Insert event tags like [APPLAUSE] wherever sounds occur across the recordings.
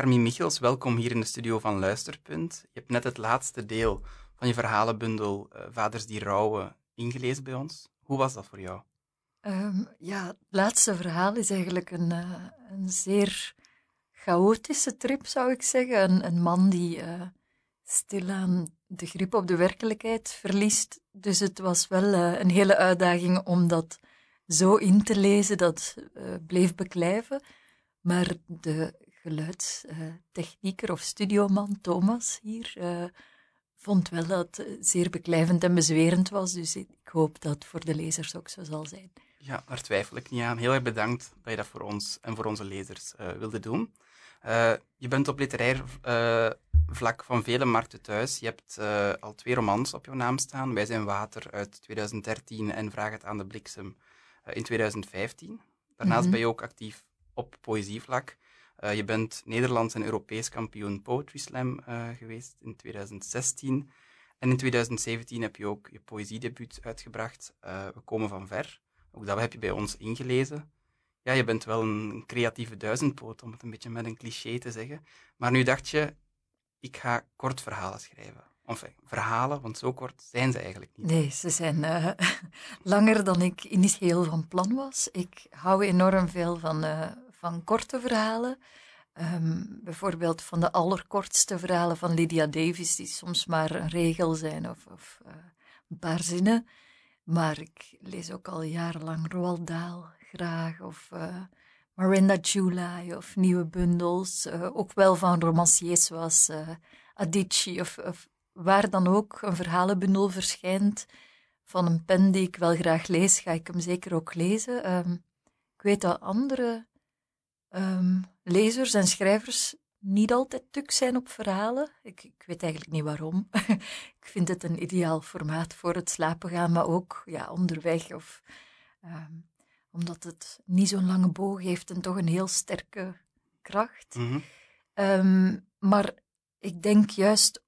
Carmien Michels, welkom hier in de studio van Luisterpunt. Je hebt net het laatste deel van je verhalenbundel uh, Vaders die rouwen ingelezen bij ons. Hoe was dat voor jou? Um, ja, het laatste verhaal is eigenlijk een, uh, een zeer chaotische trip, zou ik zeggen. Een, een man die uh, stilaan de grip op de werkelijkheid verliest. Dus het was wel een hele uitdaging om dat zo in te lezen. Dat bleef beklijven. Maar de geluidstechnieker of studioman Thomas hier vond wel dat het zeer beklijvend en bezwerend was. Dus ik hoop dat het voor de lezers ook zo zal zijn. Ja, daar twijfel ik niet aan. Heel erg bedankt dat je dat voor ons en voor onze lezers uh, wilde doen. Uh, je bent op literair uh, vlak van vele markten thuis. Je hebt al twee romans op jouw naam staan. Wij zijn Water uit 2013 en Vraag het aan de bliksem in 2015. Daarnaast mm ben je ook actief op poëzievlak. Je bent Nederlands en Europees kampioen Poetry Slam geweest in 2016. En in 2017 heb je ook je poëziedebuut uitgebracht, We komen van ver. Ook dat heb je bij ons ingelezen. Ja, je bent wel een creatieve duizendpoot, om het een beetje met een cliché te zeggen. Maar nu dacht je, ik ga kort verhalen schrijven. Of verhalen, want zo kort zijn ze eigenlijk niet. Nee, ze zijn [LAUGHS] langer dan ik initieel van plan was. Ik hou enorm veel van, van korte verhalen. Um, bijvoorbeeld van de allerkortste verhalen van Lydia Davis, die soms maar een regel zijn of, of uh, een paar zinnen. Maar ik lees ook al jarenlang Roald Dahl graag, of uh, Miranda July, of nieuwe bundels. Uh, ook wel van romanciers zoals Adichie, of, of, waar dan ook een verhalenbundel verschijnt van een pen die ik wel graag lees, ga ik hem zeker ook lezen. Um, ik weet dat andere um, lezers en schrijvers niet altijd tuk zijn op verhalen. Ik, ik weet eigenlijk niet waarom. [LAUGHS] ik vind het een ideaal formaat voor het slapen gaan, maar ook ja, onderweg. Of, um, omdat het niet zo'n lange boog heeft en toch een heel sterke kracht. Mm -hmm. um, maar ik denk juist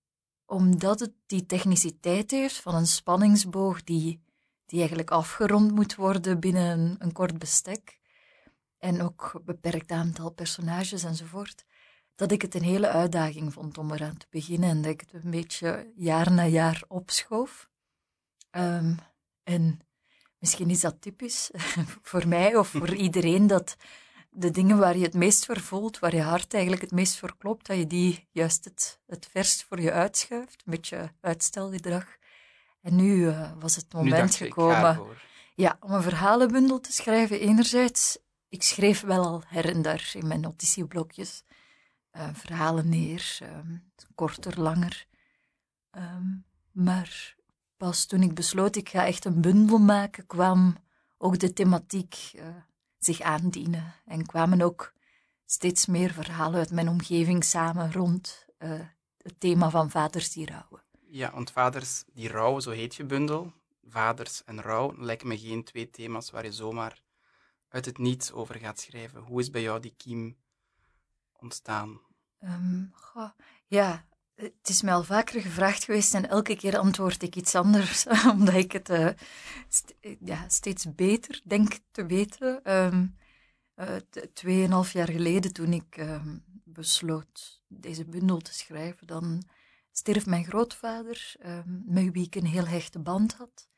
omdat het die techniciteit heeft van een spanningsboog die, die eigenlijk afgerond moet worden binnen een, een kort bestek. En ook beperkt aantal personages enzovoort dat ik het een hele uitdaging vond om eraan te beginnen en dat ik het een beetje jaar na jaar opschoof. Um, en misschien is dat typisch [LAUGHS] voor mij of voor [LAUGHS] iedereen dat de dingen waar je het meest voor voelt, waar je hart eigenlijk het meest voor klopt, dat je die juist het, het verst voor je uitschuift. Een beetje uitstelgedrag. En nu uh, was het moment gekomen ja, om een verhalenbundel te schrijven. Enerzijds, ik schreef wel al her en daar in mijn notitieblokjes uh, verhalen neer, um, korter, langer. Um, maar pas toen ik besloot, ik ga echt een bundel maken, kwam ook de thematiek uh, zich aandienen. En kwamen ook steeds meer verhalen uit mijn omgeving samen rond uh, het thema van vaders die rouwen. Ja, want vaders die rouwen, zo heet je bundel. Vaders en rouw lijken me geen twee thema's waar je zomaar uit het niets over gaat schrijven. Hoe is bij jou die kiem ontstaan? Goh, ja, het is mij al vaker gevraagd geweest en elke keer antwoord ik iets anders, [LAUGHS] omdat ik het st ja, steeds beter denk te weten. Um, uh, tweeënhalf jaar geleden, toen ik um, besloot deze bundel te schrijven, dan stierf mijn grootvader, met wie ik een heel hechte band had.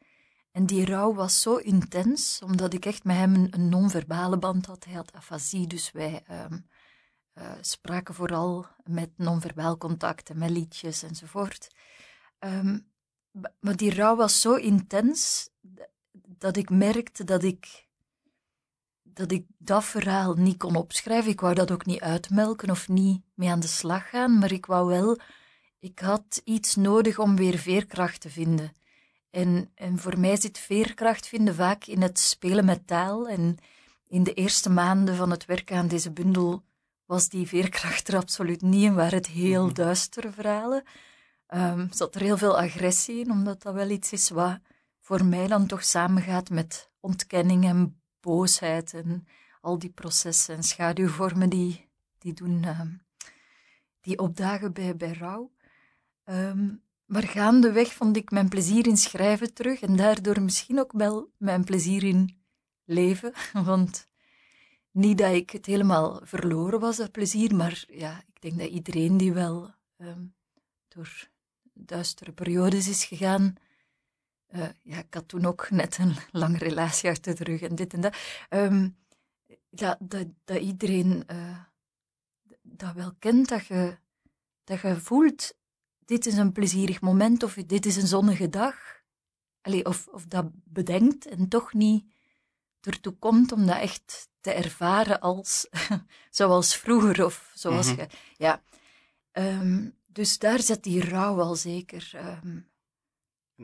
En die rouw was zo intens, omdat ik echt met hem een, non-verbale band had. Hij had afasie, dus wij uh, spraken vooral met non-verbaal contact met liedjes enzovoort. Um, maar die rouw was zo intens dat ik merkte dat ik, dat ik dat verhaal niet kon opschrijven. Ik wou dat ook niet uitmelken of niet mee aan de slag gaan, maar ik wou wel, ik had iets nodig om weer veerkracht te vinden. En, en voor mij zit veerkracht vinden vaak in het spelen met taal. En in de eerste maanden van het werken aan deze bundel was die veerkracht er absoluut niet en waren het heel mhm. duistere verhalen. Um, zat er heel veel agressie in, omdat dat wel iets is wat voor mij dan toch samengaat met ontkenning en boosheid en al die processen en schaduwvormen die, die doen, um, die opdagen bij, bij rouw. Um, maar gaandeweg vond ik mijn plezier in schrijven terug en daardoor misschien ook wel mijn plezier in leven, [LAUGHS] want niet dat ik het helemaal verloren was, dat plezier, maar ja, ik denk dat iedereen die wel ehm, door duistere periodes is gegaan. Uh, ja, ik had toen ook net een lange relatie achter de rug en dit en dat. Um, dat, dat iedereen uh, dat wel kent, dat je, dat je voelt, dit is een plezierig moment of dit is een zonnige dag. Allee, of, of dat bedenkt en toch niet ertoe komt om dat echt te ervaren als [LAUGHS] zoals vroeger of zoals mm je. Ja. Um, dus daar zit die rouw wel zeker. Um,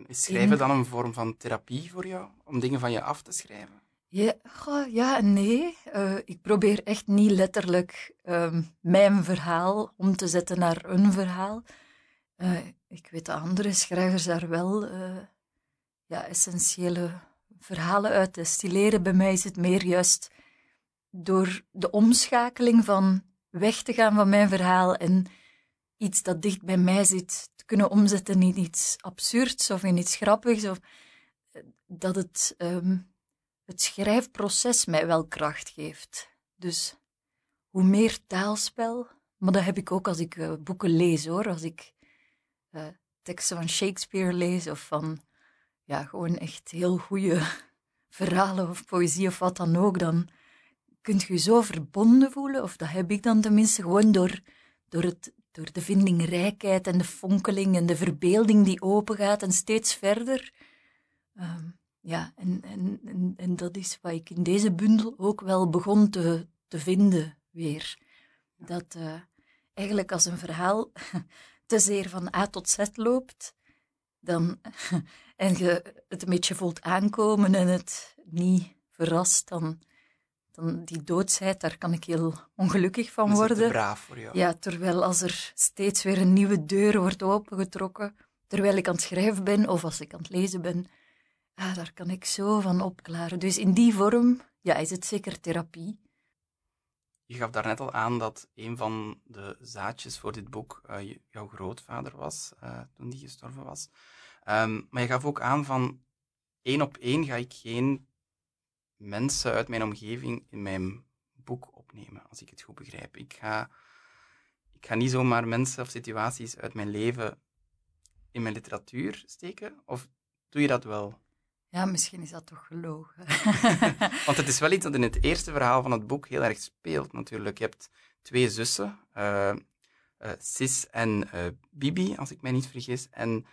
is schrijven dan een vorm van therapie voor jou? Om dingen van je af te schrijven? Ja, ja en nee. Uh, ik probeer echt niet letterlijk um, mijn verhaal om te zetten naar een verhaal. Uh, ik weet dat andere schrijvers daar wel uh, ja, essentiële verhalen uit destilleren. Bij mij is het meer juist door de omschakeling van weg te gaan van mijn verhaal en iets dat dicht bij mij zit te kunnen omzetten in iets absurds of in iets grappigs. Of dat het, um, het schrijfproces mij wel kracht geeft. Dus hoe meer taalspel, maar dat heb ik ook als ik boeken lees hoor. Als ik uh, teksten van Shakespeare lees of van ja, gewoon echt heel goede [LAUGHS] verhalen of poëzie of wat dan ook, dan kunt je je zo verbonden voelen, of dat heb ik dan tenminste, gewoon door, door, het, door de vindingrijkheid en de fonkeling en de verbeelding die opengaat en steeds verder. Um, ja, en, en, en, dat is wat ik in deze bundel ook wel begon te, te vinden weer. Dat uh, eigenlijk als een verhaal [LAUGHS] te zeer van A tot Z loopt, dan, [LAUGHS] en je het een beetje voelt aankomen en het niet verrast, dan, dan die doodsheid, daar kan ik heel ongelukkig van worden. Is braaf voor jou. Ja, terwijl als er steeds weer een nieuwe deur wordt opengetrokken, terwijl ik aan het schrijven ben of als ik aan het lezen ben, ah, daar kan ik zo van opklaren. Dus in die vorm ja, is het zeker therapie. Je gaf daarnet al aan dat een van de zaadjes voor dit boek uh, jouw grootvader was, uh, toen die gestorven was. Um, maar je gaf ook aan van één op één ga ik geen mensen uit mijn omgeving in mijn boek opnemen, als ik het goed begrijp. Ik ga, ik ga niet zomaar mensen of situaties uit mijn leven in mijn literatuur steken, of doe je dat wel? Ja, misschien is dat toch gelogen. [LAUGHS] Want het is wel iets dat in het eerste verhaal van het boek heel erg speelt, natuurlijk. Je hebt twee zussen, uh, Sis en uh, Bibi, als ik mij niet vergis. En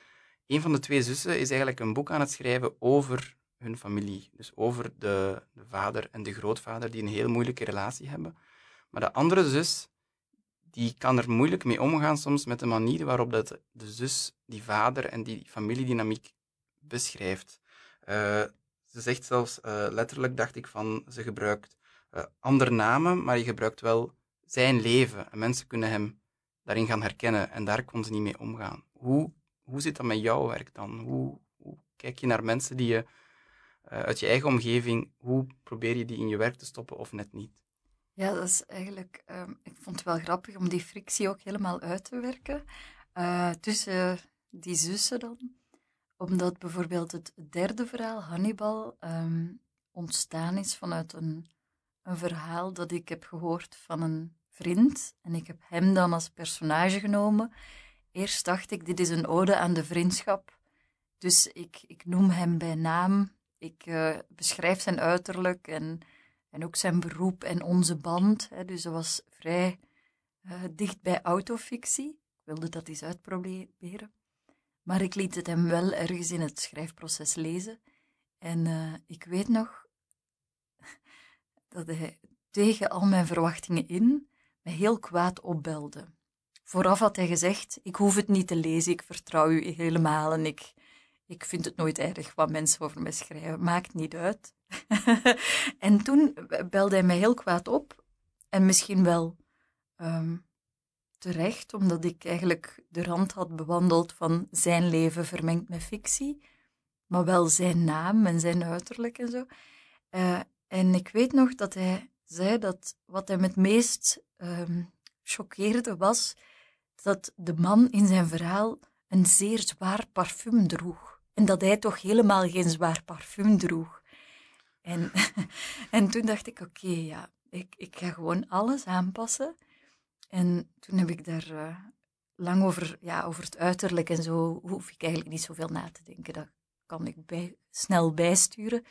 een van de twee zussen is eigenlijk een boek aan het schrijven over hun familie. Dus over de, de vader en de grootvader die een heel moeilijke relatie hebben. Maar de andere zus, die kan er moeilijk mee omgaan soms met de manier waarop dat de zus die vader en die familiedynamiek beschrijft. Uh, ze zegt zelfs uh, letterlijk, dacht ik, van ze gebruikt uh, andere namen, maar je gebruikt wel zijn leven. En mensen kunnen hem daarin gaan herkennen en daar kon ze niet mee omgaan. Hoe, hoe zit dat met jouw werk dan? Hoe, hoe kijk je naar mensen die je uit je eigen omgeving, hoe probeer je die in je werk te stoppen of net niet? Ja, dat is eigenlijk, um, ik vond het wel grappig om die frictie ook helemaal uit te werken. Tussen die zussen dan. Omdat bijvoorbeeld het derde verhaal, Hannibal, um, ontstaan is vanuit een, een verhaal dat ik heb gehoord van een vriend. En ik heb hem dan als personage genomen. Eerst dacht ik, dit is een ode aan de vriendschap. Dus ik, ik noem hem bij naam ik uh, beschrijf zijn uiterlijk en, en ook zijn beroep en onze band. Hè, dus dat was vrij uh, dicht bij autofictie. Ik wilde dat eens uitproberen. Maar ik liet het hem wel ergens in het schrijfproces lezen. En uh, ik weet nog dat hij tegen al mijn verwachtingen in me heel kwaad opbelde. Vooraf had hij gezegd: Ik hoef het niet te lezen, ik vertrouw u helemaal en ik, ik vind het nooit erg wat mensen over mij schrijven, maakt niet uit. [LAUGHS] en toen belde hij mij heel kwaad op. En misschien wel um, terecht, omdat ik eigenlijk de rand had bewandeld van zijn leven vermengd met fictie, maar wel zijn naam en zijn uiterlijk en zo. Uh, en ik weet nog dat hij zei dat wat hem het meest um, choqueerde was dat de man in zijn verhaal een zeer zwaar parfum droeg. En dat hij toch helemaal geen zwaar parfum droeg. En, [LAUGHS] en toen dacht ik, oké, ja, ik, ik ga gewoon alles aanpassen. En toen heb ik daar eh, lang over, ja, over het uiterlijk en zo, hoef ik eigenlijk niet zoveel na te denken. Dat kan ik snel bijsturen.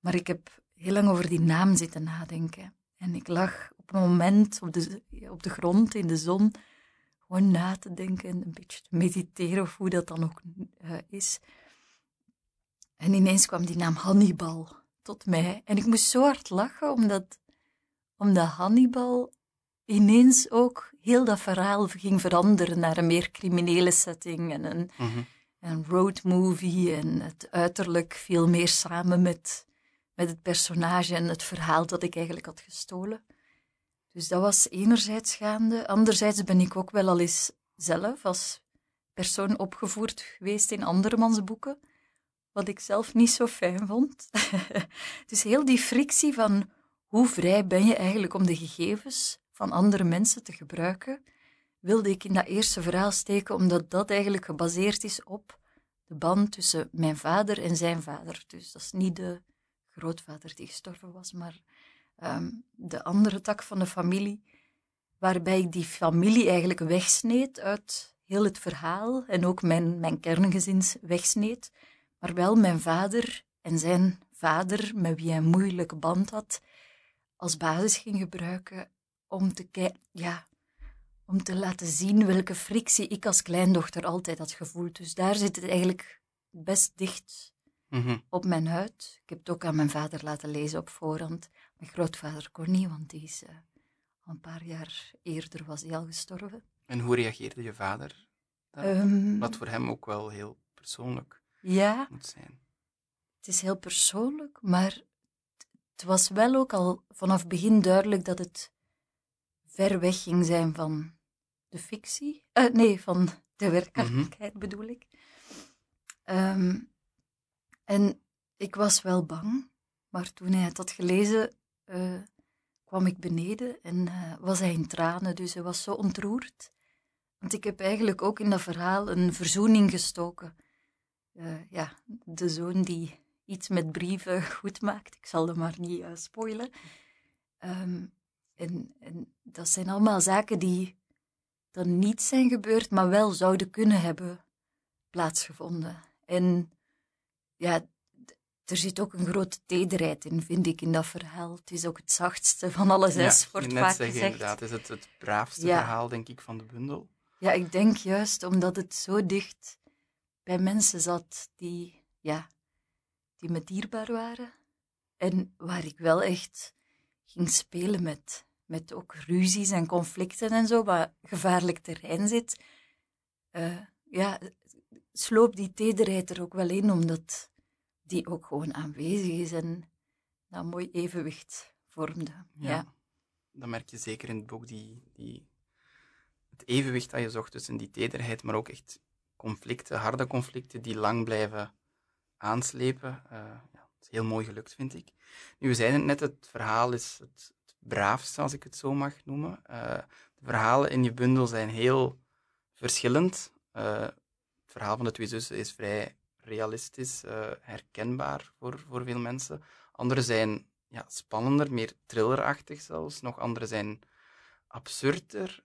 Maar ik heb heel lang over die naam zitten nadenken. En ik lag op een moment op de, op de grond in de zon gewoon na te denken en een beetje te mediteren of hoe dat dan ook uh, is. En ineens kwam die naam Hannibal tot mij. En ik moest zo hard lachen, omdat, omdat Hannibal ineens ook heel dat verhaal ging veranderen naar een meer criminele setting en een, mm een movie. En het uiterlijk viel meer samen met, met het personage en het verhaal dat ik eigenlijk had gestolen. Dus dat was enerzijds gaande. Anderzijds ben ik ook wel al eens zelf als persoon opgevoerd geweest in andermans boeken, wat ik zelf niet zo fijn vond. [LAUGHS] dus heel die frictie van hoe vrij ben je eigenlijk om de gegevens van andere mensen te gebruiken, wilde ik in dat eerste verhaal steken, omdat dat eigenlijk gebaseerd is op de band tussen mijn vader en zijn vader. Dus dat is niet de grootvader die gestorven was, maar Ehm, de andere tak van de familie, waarbij ik die familie eigenlijk wegsneed uit heel het verhaal en ook mijn, mijn kerngezins wegsneed, maar wel mijn vader en zijn vader, met wie hij een moeilijke band had, als basis ging gebruiken om te, ja, om te laten zien welke frictie ik als kleindochter altijd had gevoeld. Dus daar zit het eigenlijk best dicht mhm. op mijn huid. Ik heb het ook aan mijn vader laten lezen op voorhand. Mijn grootvader kon niet, want die is uh, al een paar jaar eerder was hij al gestorven. En hoe reageerde je vader? Um, Wat voor hem ook wel heel persoonlijk ja, moet zijn. Het is heel persoonlijk, maar het was wel ook al vanaf begin duidelijk dat het ver weg ging zijn van de fictie. Uh, nee, van de werkelijkheid mhm. bedoel ik. Um, en ik was wel bang, maar toen hij het had gelezen, uh, kwam ik beneden en uh, was hij in tranen, dus hij was zo ontroerd. Want ik heb eigenlijk ook in dat verhaal een verzoening gestoken. Uh, ja, de zoon die iets met brieven [LAUGHS] goed maakt. Ik zal dat maar niet spoilen. Um, en, en, dat zijn allemaal zaken die dan niet zijn gebeurd, maar wel zouden kunnen hebben plaatsgevonden. En ja, er zit ook een grote tederheid in, vind ik, in dat verhaal. Het is ook het zachtste van alle zes, ja, wordt vaak zeggen, gezegd. inderdaad. Het is het, het braafste verhaal, denk ik, van de bundel. Ja, ik denk juist omdat het zo dicht bij mensen zat die, ja, die me dierbaar waren. En waar ik wel echt ging spelen met, met ook ruzies en conflicten en zo, waar gevaarlijk terrein zit. Uh, ja, sloop die tederheid er ook wel in, omdat die ook gewoon aanwezig is en dat mooi evenwicht vormde. Ja. ja. Dat merk je zeker in het boek, die, die, het evenwicht dat je zocht tussen die tederheid, maar ook echt conflicten, harde conflicten, die lang blijven aanslepen. Uh, ja, het is heel mooi gelukt, vind ik. Nu, we zeiden het net, het verhaal is het, braafste, als ik het zo mag noemen. Uh, de verhalen in je bundel zijn heel verschillend. Uh, het verhaal van de twee zussen is vrij realistisch, uh, herkenbaar voor, voor veel mensen. Andere zijn ja, spannender, meer thrillerachtig zelfs. Nog andere zijn absurder.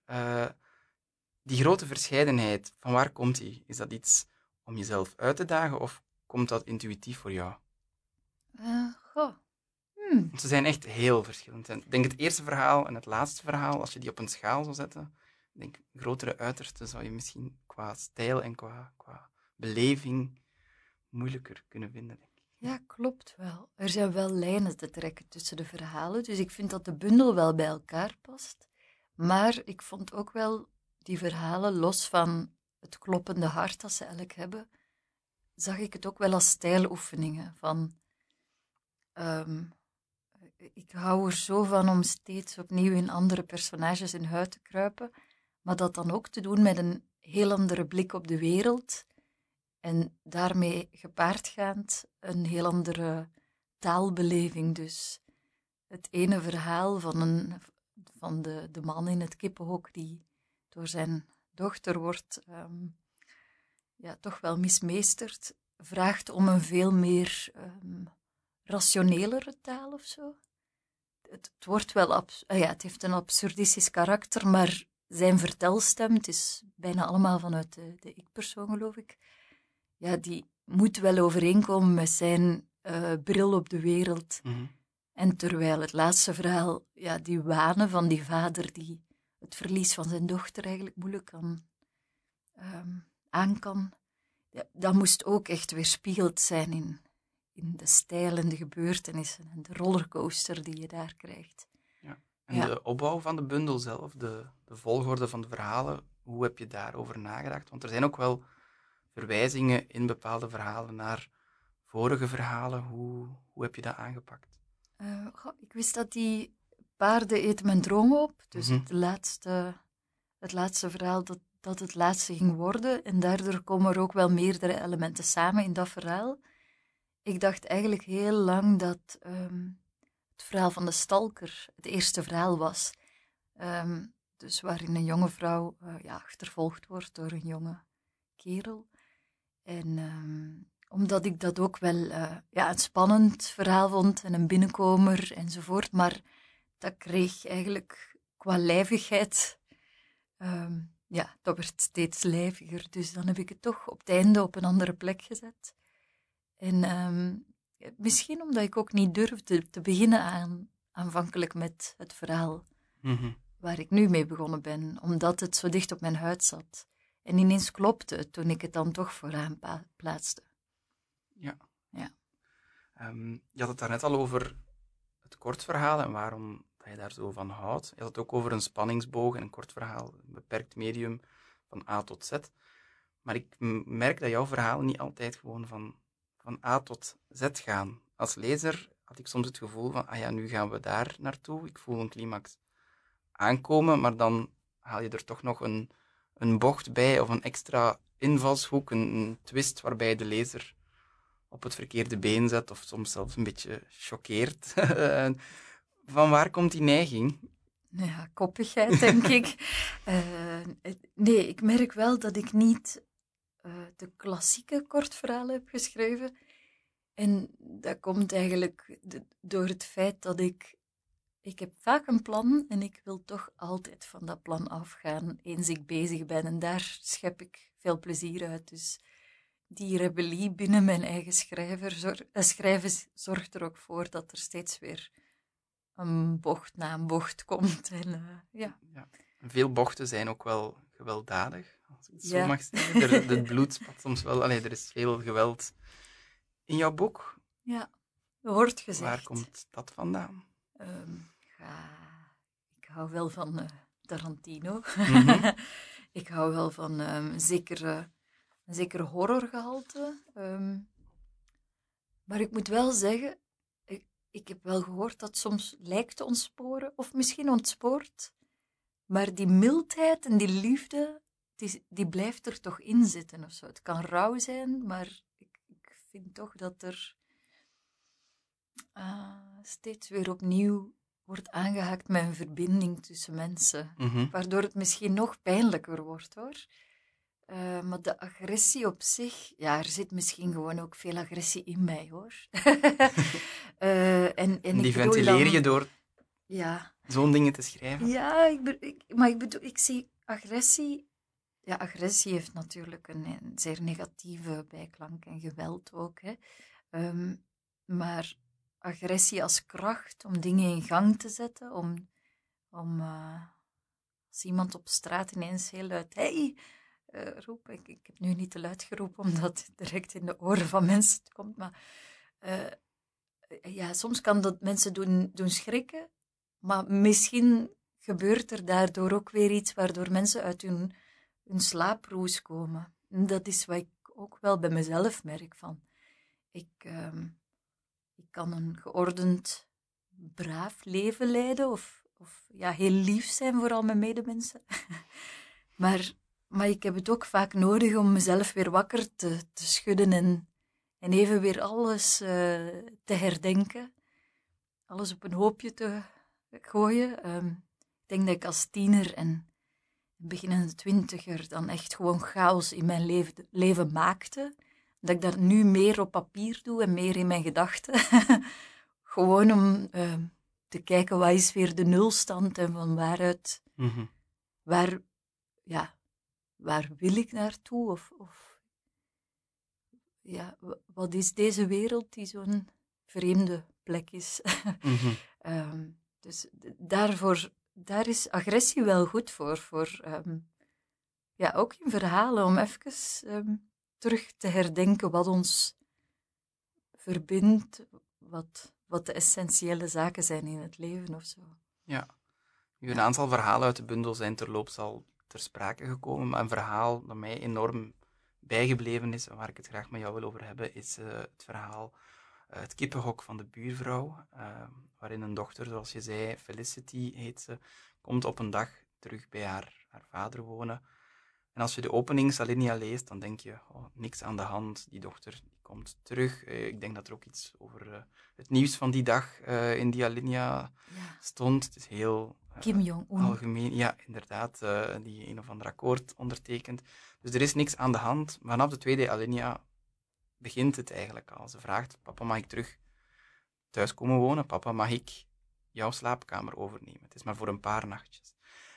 Die grote verscheidenheid, van waar komt die? Is dat iets om jezelf uit te dagen of komt dat intuïtief voor jou? Uh, goh. Hmm. Ze zijn echt heel verschillend. Ik denk het eerste verhaal en het laatste verhaal, als je die op een schaal zou zetten, denk grotere uitersten zou je misschien qua stijl en qua, qua beleving moeilijker kunnen vinden, denk ik. Ja, klopt wel. Er zijn wel lijnen te trekken tussen de verhalen, dus ik vind dat de bundel wel bij elkaar past. Maar ik vond ook wel die verhalen, los van het kloppende hart dat ze elk hebben, zag ik het ook wel als stijloefeningen. Van, um, ik hou er zo van om steeds opnieuw in andere personages in huid te kruipen, maar dat dan ook te doen met een heel andere blik op de wereld en daarmee gepaardgaand een heel andere taalbeleving. Dus het ene verhaal van, een, van de, de man in het kippenhok die door zijn dochter wordt ehm, ja, toch wel mismeesterd, vraagt om een veel meer um, rationelere taal of zo. Het, het wordt wel abs- ah ja, het heeft een absurdistisch karakter, maar zijn vertelstem, het is bijna allemaal vanuit de, de ik-persoon, geloof ik, ja, die moet wel overeenkomen met zijn uh, bril op de wereld. Mhm. En terwijl het laatste verhaal, ja, die wanen van die vader die het verlies van zijn dochter eigenlijk moeilijk kan, um, aan kan, ja, dat moest ook echt weerspiegeld zijn in, in de stijl en de gebeurtenissen en de rollercoaster die je daar krijgt. Ja. En de opbouw van de bundel zelf, de, de volgorde van de verhalen, hoe heb je daarover nagedacht? Want er zijn ook wel verwijzingen in bepaalde verhalen naar vorige verhalen. Hoe, hoe heb je dat aangepakt? Uh, goh, ik wist dat die paarden eten mijn droom op. Dus Mhm. het, laatste, het laatste verhaal, dat, dat het laatste ging worden. En daardoor komen er ook wel meerdere elementen samen in dat verhaal. Ik dacht eigenlijk heel lang dat ehm, het verhaal van de stalker het eerste verhaal was. Ehm, dus waarin een jonge vrouw eh, ja, achtervolgd wordt door een jonge kerel. En ehm, omdat ik dat ook wel eh, ja, een spannend verhaal vond en een binnenkomer enzovoort. Maar dat kreeg eigenlijk qua lijvigheid, ja, dat werd steeds lijviger. Dus dan heb ik het toch op het einde op een andere plek gezet. En ehm, misschien omdat ik ook niet durfde te beginnen aan, aanvankelijk met het verhaal Mhm. waar ik nu mee begonnen ben, omdat het zo dicht op mijn huid zat. En ineens klopte het toen ik het dan toch vooraan plaatste. Ja. Ja. Ehm, je had het daarnet al over het kortverhaal en waarom dat je daar zo van houdt. Je had het ook over een spanningsboog en een kort verhaal, een beperkt medium van A tot Z. Maar ik merk dat jouw verhalen niet altijd gewoon van, van A tot Z gaan. Als lezer had ik soms het gevoel van, ah ja, nu gaan we daar naartoe. Ik voel een climax aankomen, maar dan haal je er toch nog een, een bocht bij of een extra invalshoek, een, een twist waarbij de lezer op het verkeerde been zet of soms zelfs een beetje choqueert. [LAUGHS] Van waar komt die neiging? Ja, koppigheid, denk ik. [LAUGHS] Eh, nee, ik merk wel dat ik niet eh, de klassieke kortverhalen heb geschreven. En dat komt eigenlijk door het feit dat ik... Ik heb vaak een plan en ik wil toch altijd van dat plan afgaan eens ik bezig ben. En daar schep ik veel plezier uit. Dus die rebellie binnen mijn eigen schrijver, zor- eh, schrijven zorgt er ook voor dat er steeds weer een bocht na een bocht [LAUGHS] komt. En, eh, ja. Ja. Veel bochten zijn ook wel gewelddadig, als ik het zo Ja. mag zeggen. [LAUGHS] Er, het bloed spat soms wel. Allee, er is veel geweld in jouw boek. ja, wordt gezegd. Waar komt dat vandaan? Ehm, ja, ik hou wel van eh, Tarantino. Mhm. [LAUGHS] ik hou wel van ehm, een zekere, een zekere horrorgehalte. Ehm, maar ik moet wel zeggen, ik, ik heb wel gehoord dat soms lijkt te ontsporen, of misschien ontspoort. Maar die mildheid en die liefde, die, die blijft er toch in zitten of zo. Het kan rauw zijn, maar ik, ik vind toch dat er ah, steeds weer opnieuw wordt aangehaakt met een verbinding tussen mensen. Mhm. Waardoor het misschien nog pijnlijker wordt hoor. Eh, maar de agressie op zich, ja, er zit misschien gewoon ook veel agressie in mij hoor. [LAUGHS] Eh, en, en En die ik ventileer dan- je door Ja, zo'n dingen te schrijven. ja ik- maar ik bedoel, ik zie agressie. Ja, agressie heeft natuurlijk een, zeer negatieve bijklank en geweld ook. Hè. Ehm, maar agressie als kracht om dingen in gang te zetten, om, om eh, als iemand op straat ineens heel luid hey, eh, roepen. Ik, ik heb nu niet te luid geroepen omdat het direct in de oren van mensen komt, maar eh, ja, soms kan dat mensen doen, doen schrikken, maar misschien gebeurt er daardoor ook weer iets waardoor mensen uit hun, hun slaaproes komen. En dat is wat ik ook wel bij mezelf merk van. Ik, ehm, ik kan een geordend, braaf leven leiden of, of ja, heel lief zijn voor al mijn medemensen. [LAUGHS] maar, maar ik heb het ook vaak nodig om mezelf weer wakker te, te schudden en, en even weer alles eh, te herdenken. Alles op een hoopje te gooien. Ehm, ik denk dat ik als tiener en beginnende twintiger dan echt gewoon chaos in mijn leven, leven maakte. Dat ik dat nu meer op papier doe en meer in mijn gedachten. [LAUGHS] gewoon om ehm, te kijken wat is weer de nulstand en van waaruit, Mhm. waar, ja, waar wil ik naartoe? Of, of ja, wa- wat is deze wereld die zo'n vreemde plek is? [LAUGHS] Mhm. Ehm, dus daarvoor, daar is agressie wel goed voor. voor ehm, ja, ook in verhalen, om even ehm, terug te herdenken wat ons verbindt, wat, wat de essentiële zaken zijn in het leven of zo. Ja. Nu, een aantal verhalen uit de bundel zijn terloops al ter sprake gekomen, maar een verhaal dat mij enorm bijgebleven is en waar ik het graag met jou wil over hebben, is eh, het verhaal Het kippenhok van de buurvrouw, eh, waarin een dochter, zoals je zei, Felicity heet ze, komt op een dag terug bij haar, haar vader wonen. En als je de openingsalinea leest, dan denk je, oh, niks aan de hand, die dochter die komt terug. Eh, ik denk dat er ook iets over eh, het nieuws van die dag eh, in die alinea Ja. stond. Het is heel eh, Kim Jong-un. algemeen. Ja, inderdaad, eh, die een of ander akkoord ondertekent. Dus er is niks aan de hand. Vanaf de tweede alinea begint het eigenlijk al. Ze vraagt, papa, mag ik terug thuis komen wonen? Papa, mag ik jouw slaapkamer overnemen? Het is maar voor een paar nachtjes.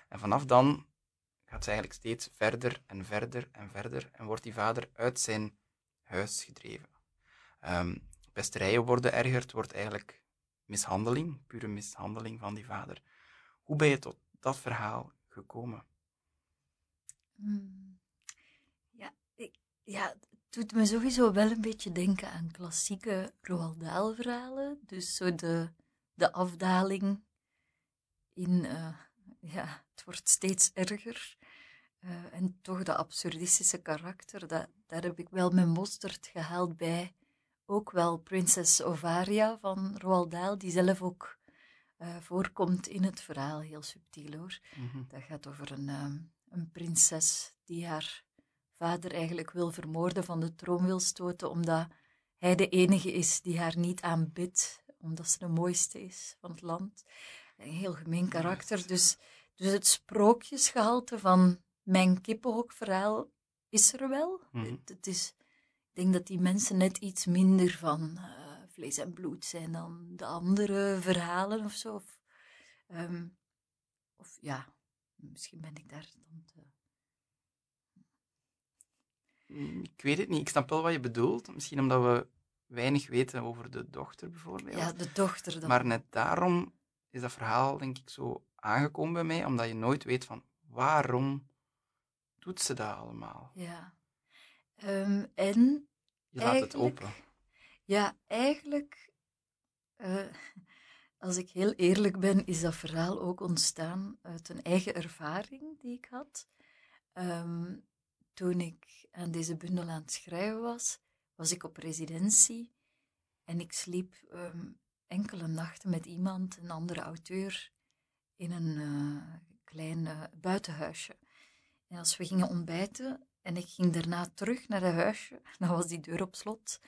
En vanaf dan gaat ze eigenlijk steeds verder en verder en verder en wordt die vader uit zijn huis gedreven. Ehm, pesterijen worden erger, het wordt eigenlijk mishandeling, pure mishandeling van die vader. Hoe ben je tot dat verhaal gekomen? Hmm. Ja, ik, ja, doet me sowieso wel een beetje denken aan klassieke Roald Dahl-verhalen. Dus zo de, de afdaling in, eh, ja, het wordt steeds erger. Eh, en toch dat absurdistische karakter, dat, daar heb ik wel mijn mosterd gehaald bij. Ook wel Prinses Ovaria van Roald Dahl, die zelf ook eh, voorkomt in het verhaal, heel subtiel hoor. Mhm. Dat gaat over een, een prinses die haar vader eigenlijk wil vermoorden, van de troon wil stoten, omdat hij de enige is die haar niet aanbidt, omdat ze de mooiste is van het land. Een heel gemeen karakter. Dus, dus het sprookjesgehalte van mijn kippenhokverhaal is er wel. Mhm. het, het is, ik denk dat die mensen net iets minder van eh, vlees en bloed zijn dan de andere verhalen of zo. Of, ehm, of ja, misschien ben ik daar dan te... Mm, Ik weet het niet. Ik snap wel wat je bedoelt. Misschien omdat we weinig weten over de dochter bijvoorbeeld. Ja, de dochter dan. Maar net daarom is dat verhaal, denk ik, zo aangekomen bij mij, omdat je nooit weet van waarom doet ze dat allemaal. Ja. Ehm, en Je laat het open. ja, eigenlijk, eh, als ik heel eerlijk ben, is dat verhaal ook ontstaan uit een eigen ervaring die ik had. Ehm, toen ik aan deze bundel aan het schrijven was, was ik op residentie en ik sliep ehm, enkele nachten met iemand, een andere auteur, in een eh, klein eh, buitenhuisje. En als we gingen ontbijten en ik ging daarna terug naar het huisje, [LAUGHS] dan was die deur op slot.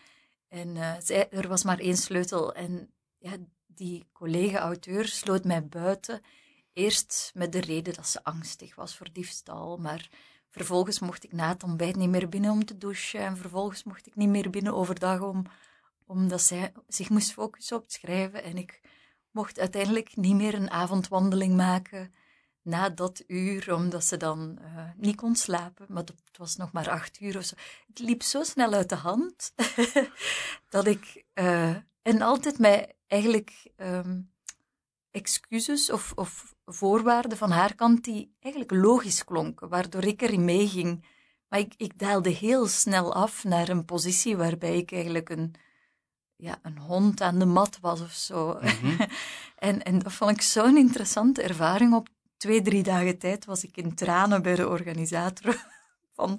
En eh, zij, er was maar één sleutel. En ja, die collega-auteur sloot mij buiten. Eerst met de reden dat ze angstig was voor diefstal, maar vervolgens mocht ik na het ontbijt niet meer binnen om te douchen. En vervolgens mocht ik niet meer binnen overdag om, omdat zij zich moest focussen op het schrijven. En ik mocht uiteindelijk niet meer een avondwandeling maken na dat uur, omdat ze dan eh, niet kon slapen. Maar het was nog maar acht uur of zo. Het liep zo snel uit de hand [LAUGHS] dat ik. eh, en altijd mij eigenlijk ehm, excuses of, of voorwaarden van haar kant die eigenlijk logisch klonken, waardoor ik erin meeging. Maar ik, ik daalde heel snel af naar een positie waarbij ik eigenlijk een, ja, een hond aan de mat was of zo. Mhm. [LAUGHS] En, en dat vond ik zo'n interessante ervaring. Op twee, drie dagen tijd was ik in tranen bij de organisator. [LAUGHS] Van,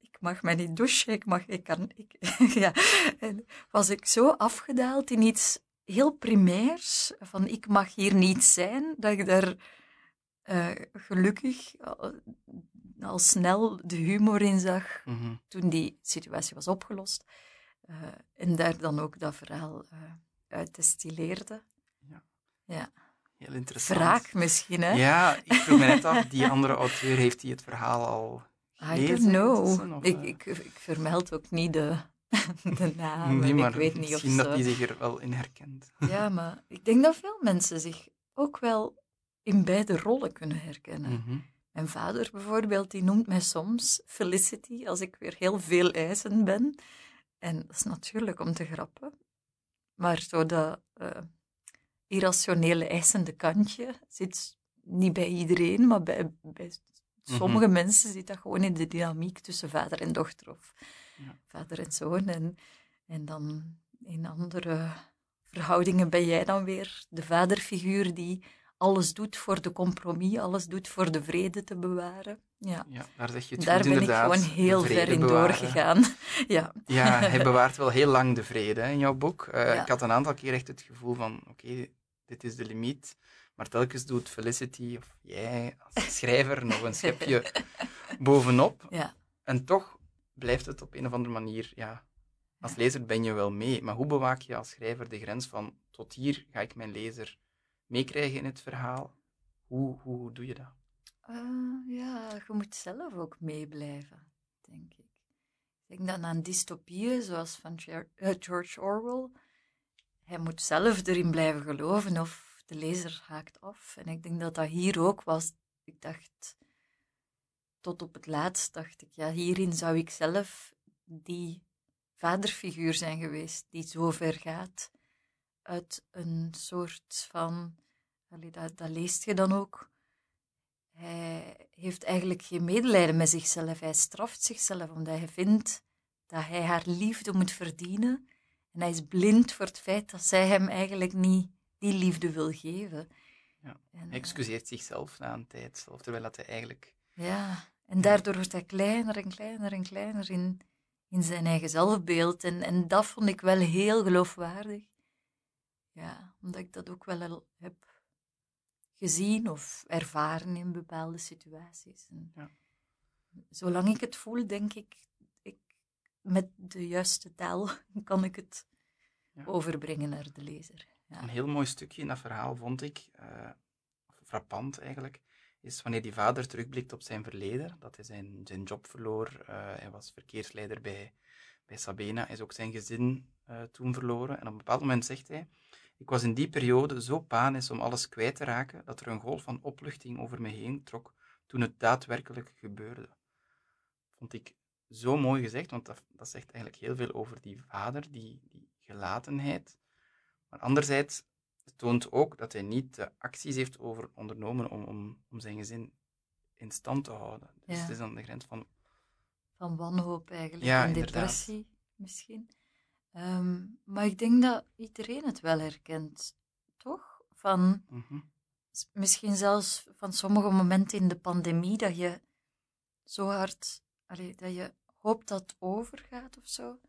ik mag mij niet douchen, ik mag, ik kan, ik, [LAUGHS] ja. En was ik zo afgedaald in iets heel primairs, van ik mag hier niet zijn, dat ik daar eh, gelukkig al, al snel de humor in zag Mhm. toen die situatie was opgelost. Eh, en daar dan ook dat verhaal eh uit destilleerde. Ja. Ja. Heel interessant. Wraak misschien, hè? Ja, ik vroeg me net af, die andere auteur, heeft hij het verhaal al I gelezen? don't know. intussen, of, Ik, ik, ik vermeld ook niet de [LAUGHS] de naam. Nee, en maar ik weet niet of misschien dat ze... hij zich er wel in herkent. Ja, [LAUGHS] maar ik denk dat veel mensen zich ook wel in beide rollen kunnen herkennen. Mhm. Mijn vader bijvoorbeeld, die noemt mij soms Felicity als ik weer heel veel eisend ben. En dat is natuurlijk om te grappen. Maar zo dat eh, irrationele eisende kantje zit niet bij iedereen, maar bij, bij sommige mensen zit dat gewoon in de dynamiek tussen vader en dochter of Ja. vader en zoon. En, en dan in andere verhoudingen ben jij dan weer de vaderfiguur die alles doet voor de compromis, alles doet voor de vrede te bewaren. Ja. Ja, daar zeg je het Daar goed, ben ik gewoon heel ver in bewaren. doorgegaan. [LAUGHS] Ja. Ja, hij [LAUGHS] bewaart wel heel lang de vrede hè, in jouw boek. Eh, Ja. Ik had een aantal keer echt het gevoel van, oké, dit is de limiet. Maar telkens doet Felicity, of jij als schrijver, nog een schepje [LAUGHS] bovenop. ja. En toch blijft het op een of andere manier, ja, als lezer ben je wel mee. Maar hoe bewaak je als schrijver de grens van, tot hier ga ik mijn lezer meekrijgen in het verhaal? Hoe, hoe doe je dat? Eh, ja, je moet zelf ook meeblijven, denk ik. Ik denk dan aan dystopieën zoals van eh, George Orwell. Hij moet zelf erin blijven geloven of de lezer haakt af. En ik denk dat dat hier ook was. Ik dacht, tot op het laatst dacht ik, ja, hierin zou ik zelf die vaderfiguur zijn geweest die zo ver gaat uit een soort van, allee, dat, dat leest je dan ook, hij heeft eigenlijk geen medelijden met zichzelf. Hij straft zichzelf omdat hij vindt dat hij haar liefde moet verdienen. En hij is blind voor het feit dat zij hem eigenlijk niet die liefde wil geven. Ja. En, Hij eh, excuseert zichzelf na een tijd terwijl dat hij eigenlijk... ja, en daardoor wordt hij kleiner en kleiner en kleiner in, in zijn eigen zelfbeeld. En, en dat vond ik wel heel geloofwaardig. Ja, omdat ik dat ook wel al heb gezien of ervaren in bepaalde situaties. En Ja. Zolang ik het voel, denk ik, ik, met de juiste taal [LAUGHS] kan ik het Ja. overbrengen naar de lezer. Ja. Een heel mooi stukje in dat verhaal vond ik, eh, frappant eigenlijk, is wanneer die vader terugblikt op zijn verleden, dat hij zijn, zijn job verloor, eh, hij was verkeersleider bij, bij Sabena, is ook zijn gezin eh, toen verloren. En op een bepaald moment zegt hij, ik was in die periode zo panisch om alles kwijt te raken, dat er een golf van opluchting over me heen trok toen het daadwerkelijk gebeurde. Vond ik zo mooi gezegd, want dat, dat zegt eigenlijk heel veel over die vader, die, die gelatenheid. Maar anderzijds het toont ook dat hij niet de acties heeft over ondernomen om, om, om zijn gezin in stand te houden. Dus Ja. het is aan de grens van... van wanhoop eigenlijk Ja, en inderdaad. depressie misschien. Ehm, maar ik denk dat iedereen het wel herkent, toch? Van Mhm. misschien zelfs van sommige momenten in de pandemie dat je zo hard, allee, dat je hoopt dat het overgaat of zo.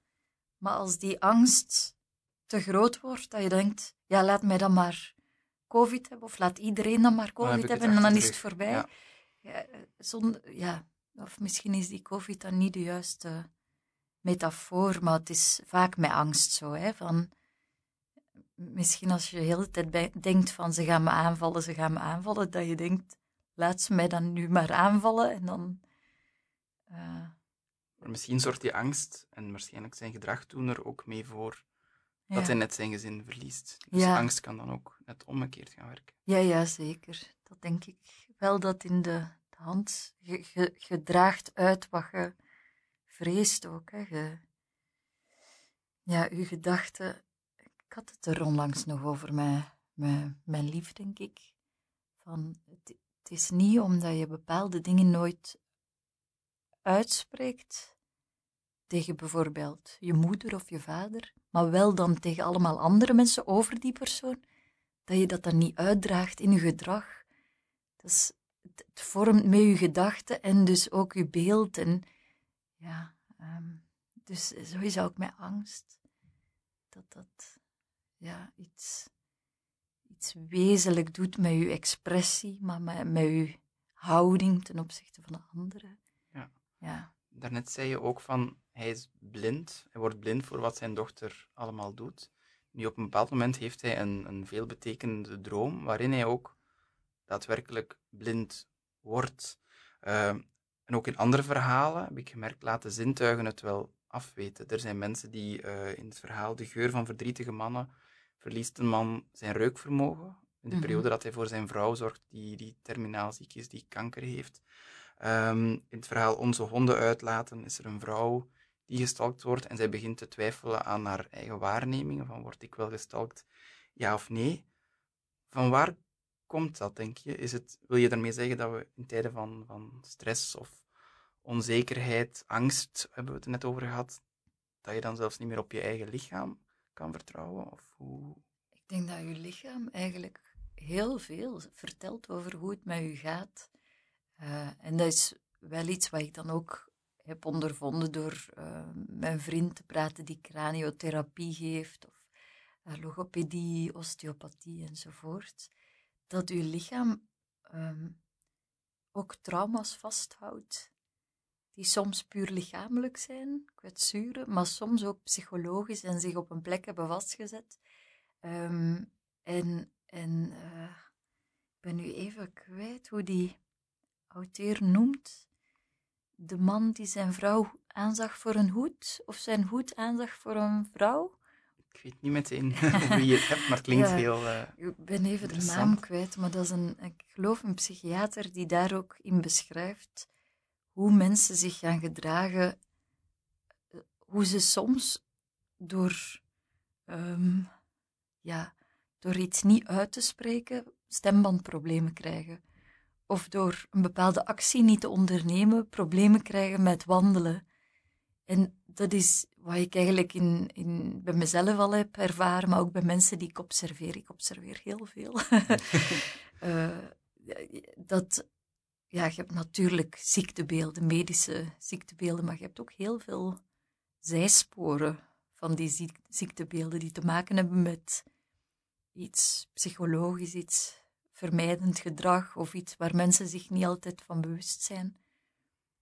Maar als die angst te groot wordt, dat je denkt, ja, laat mij dan maar COVID hebben, of laat iedereen dan maar COVID hebben en dan is het voorbij. Ja. Ja, eh, zonder, ja, of misschien is die COVID dan niet de juiste metafoor, maar het is vaak met angst zo, hè, van misschien als je de hele tijd bij- denkt van ze gaan me aanvallen, ze gaan me aanvallen, dat je denkt, laat ze mij dan nu maar aanvallen en dan... eh, Maar misschien zorgt die angst en waarschijnlijk zijn gedrag toen er ook mee voor ja. dat hij net zijn gezin verliest. Dus Ja. angst kan dan ook net omgekeerd gaan werken. Ja, ja, zeker. Dat denk ik wel dat in de, de hand. Je, je, je draagt uit wat je vreest ook. Hè. Je, ja, je gedachten. Ik had het er onlangs nog over mijn, mijn, mijn lief, denk ik. Van, het, het is niet omdat je bepaalde dingen nooit uitspreekt tegen bijvoorbeeld je moeder of je vader, maar wel dan tegen allemaal andere mensen over die persoon dat je dat dan niet uitdraagt in je gedrag. Dus het, het vormt mee je gedachten en dus ook je beeld. En ja, ehm, dus sowieso ook met angst. Dat dat ja, iets, iets wezenlijk doet met je expressie, maar met, met je houding ten opzichte van de anderen. Ja. Ja, Daarnet zei je ook van, hij is blind. Hij wordt blind voor wat zijn dochter allemaal doet. Nu, op een bepaald moment heeft hij een, een veelbetekenende droom, waarin hij ook daadwerkelijk blind wordt. Ehm, en ook in andere verhalen heb ik gemerkt, laten zintuigen het wel afweten. Er zijn mensen die uh, in het verhaal De geur van verdrietige mannen verliest een man zijn reukvermogen. In de mhm. periode dat hij voor zijn vrouw zorgt, die, die terminaal ziek is, die kanker heeft. Um, in het verhaal Onze honden uitlaten is er een vrouw die gestalkt wordt en zij begint te twijfelen aan haar eigen waarnemingen, van word ik wel gestalkt, ja of nee. Van waar komt dat, denk je? Is het, wil je daarmee zeggen dat we in tijden van, van stress of onzekerheid, angst, hebben we het net over gehad, dat je dan zelfs niet meer op je eigen lichaam kan vertrouwen? Of hoe... Ik denk dat je lichaam eigenlijk heel veel vertelt over hoe het met je gaat. Uh, en dat is wel iets wat ik dan ook heb ondervonden door uh, mijn vriend te praten die craniotherapie geeft, of uh, logopedie, osteopathie enzovoort. Dat uw lichaam um, ook trauma's vasthoudt, die soms puur lichamelijk zijn, kwetsuren, maar soms ook psychologisch en zich op een plek hebben vastgezet. Um, en en uh, ik ben nu even kwijt hoe die auteur noemt de man die zijn vrouw aanzag voor een hoed, of zijn hoed aanzag voor een vrouw. Ik weet niet meteen [LAUGHS] wie je het hebt, maar het klinkt heel. Uh, ik ben even de naam kwijt, maar dat is een, ik geloof een psychiater die daar ook in beschrijft hoe mensen zich gaan gedragen, eh, hoe ze soms door, um, ja, door iets niet uit te spreken stembandproblemen krijgen of door een bepaalde actie niet te ondernemen, problemen krijgen met wandelen. En dat is wat ik eigenlijk in, in, bij mezelf al heb ervaren, maar ook bij mensen die ik observeer. Ik observeer heel veel. uh, [LAUGHS] dat, ja, je hebt natuurlijk ziektebeelden, medische ziektebeelden, maar je hebt ook heel veel zijsporen van die ziektebeelden die te maken hebben met iets psychologisch, iets vermijdend gedrag of iets waar mensen zich niet altijd van bewust zijn.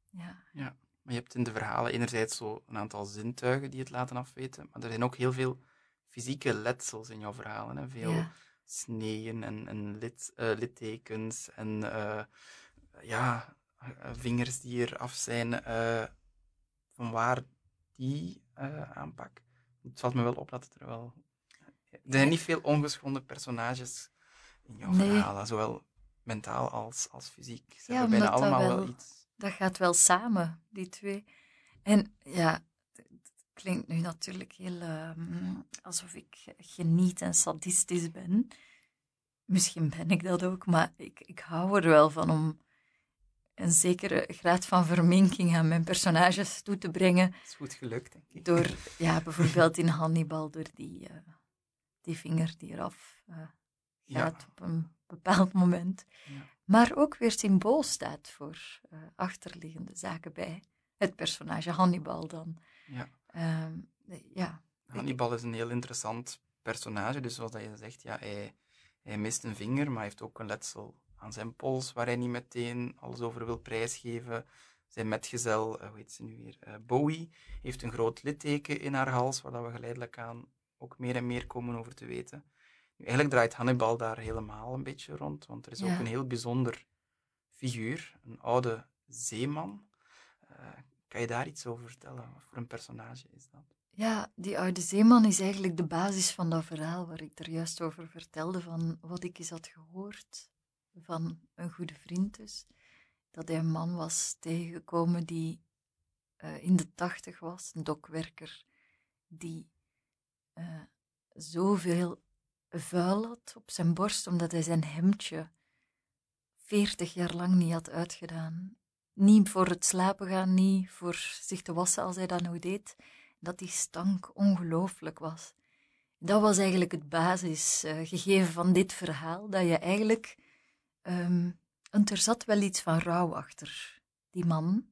Ja. ja, maar je hebt in de verhalen enerzijds zo een aantal zintuigen die het laten afweten, maar er zijn ook heel veel fysieke letsels in jouw verhalen. Hè? Veel ja. sneeën en, uh, littekens en uh, ja, vingers die er af zijn. Uh, van waar die aanpak? Het valt me wel op dat er wel... Er zijn niet veel ongeschonden personages in jouw nee. verhalen, zowel mentaal als, als fysiek. Ze ja, hebben bijna allemaal wel, iets. Dat gaat wel samen, die twee. En ja, het klinkt nu natuurlijk heel uh, alsof ik geniet en sadistisch ben. Misschien ben ik dat ook, maar ik, ik hou er wel van om een zekere graad van verminking aan mijn personages toe te brengen. Dat is goed gelukt, denk ik. Door, ja, [LAUGHS] bijvoorbeeld in Hannibal, door die, uh, die vinger die eraf uh, gaat op een bepaald moment. Ja. Maar ook weer symbool staat voor uh, achterliggende zaken bij het personage Hannibal dan. Ja. Uh, ja. Hannibal is een heel interessant personage, dus zoals dat je zegt, ja, hij, hij mist een vinger, maar hij heeft ook een letsel aan zijn pols, waar hij niet meteen alles over wil prijsgeven. Zijn metgezel, uh, hoe heet ze nu weer, uh, Bowie, heeft een groot litteken in haar hals, waar we geleidelijk aan ook meer en meer komen over te weten. Eigenlijk draait Hannibal daar helemaal een beetje rond, want er is ook een heel bijzonder figuur, een oude zeeman. Uh, kan je daar iets over vertellen? Wat voor een personage is dat? Ja, die oude zeeman is eigenlijk de basis van dat verhaal waar ik er juist over vertelde, van wat ik eens had gehoord van een goede vriend dus. Dat hij een man was tegengekomen die uh, in de tachtig was, een dokwerker, die uh, zoveel vuil had op zijn borst, omdat hij zijn hemdje veertig jaar lang niet had uitgedaan. Niet voor het slapen gaan, niet voor zich te wassen als hij dat nou deed. Dat die stank ongelooflijk was. Dat was eigenlijk het basisgegeven van dit verhaal, dat je eigenlijk... Um, er zat wel iets van rouw achter die man.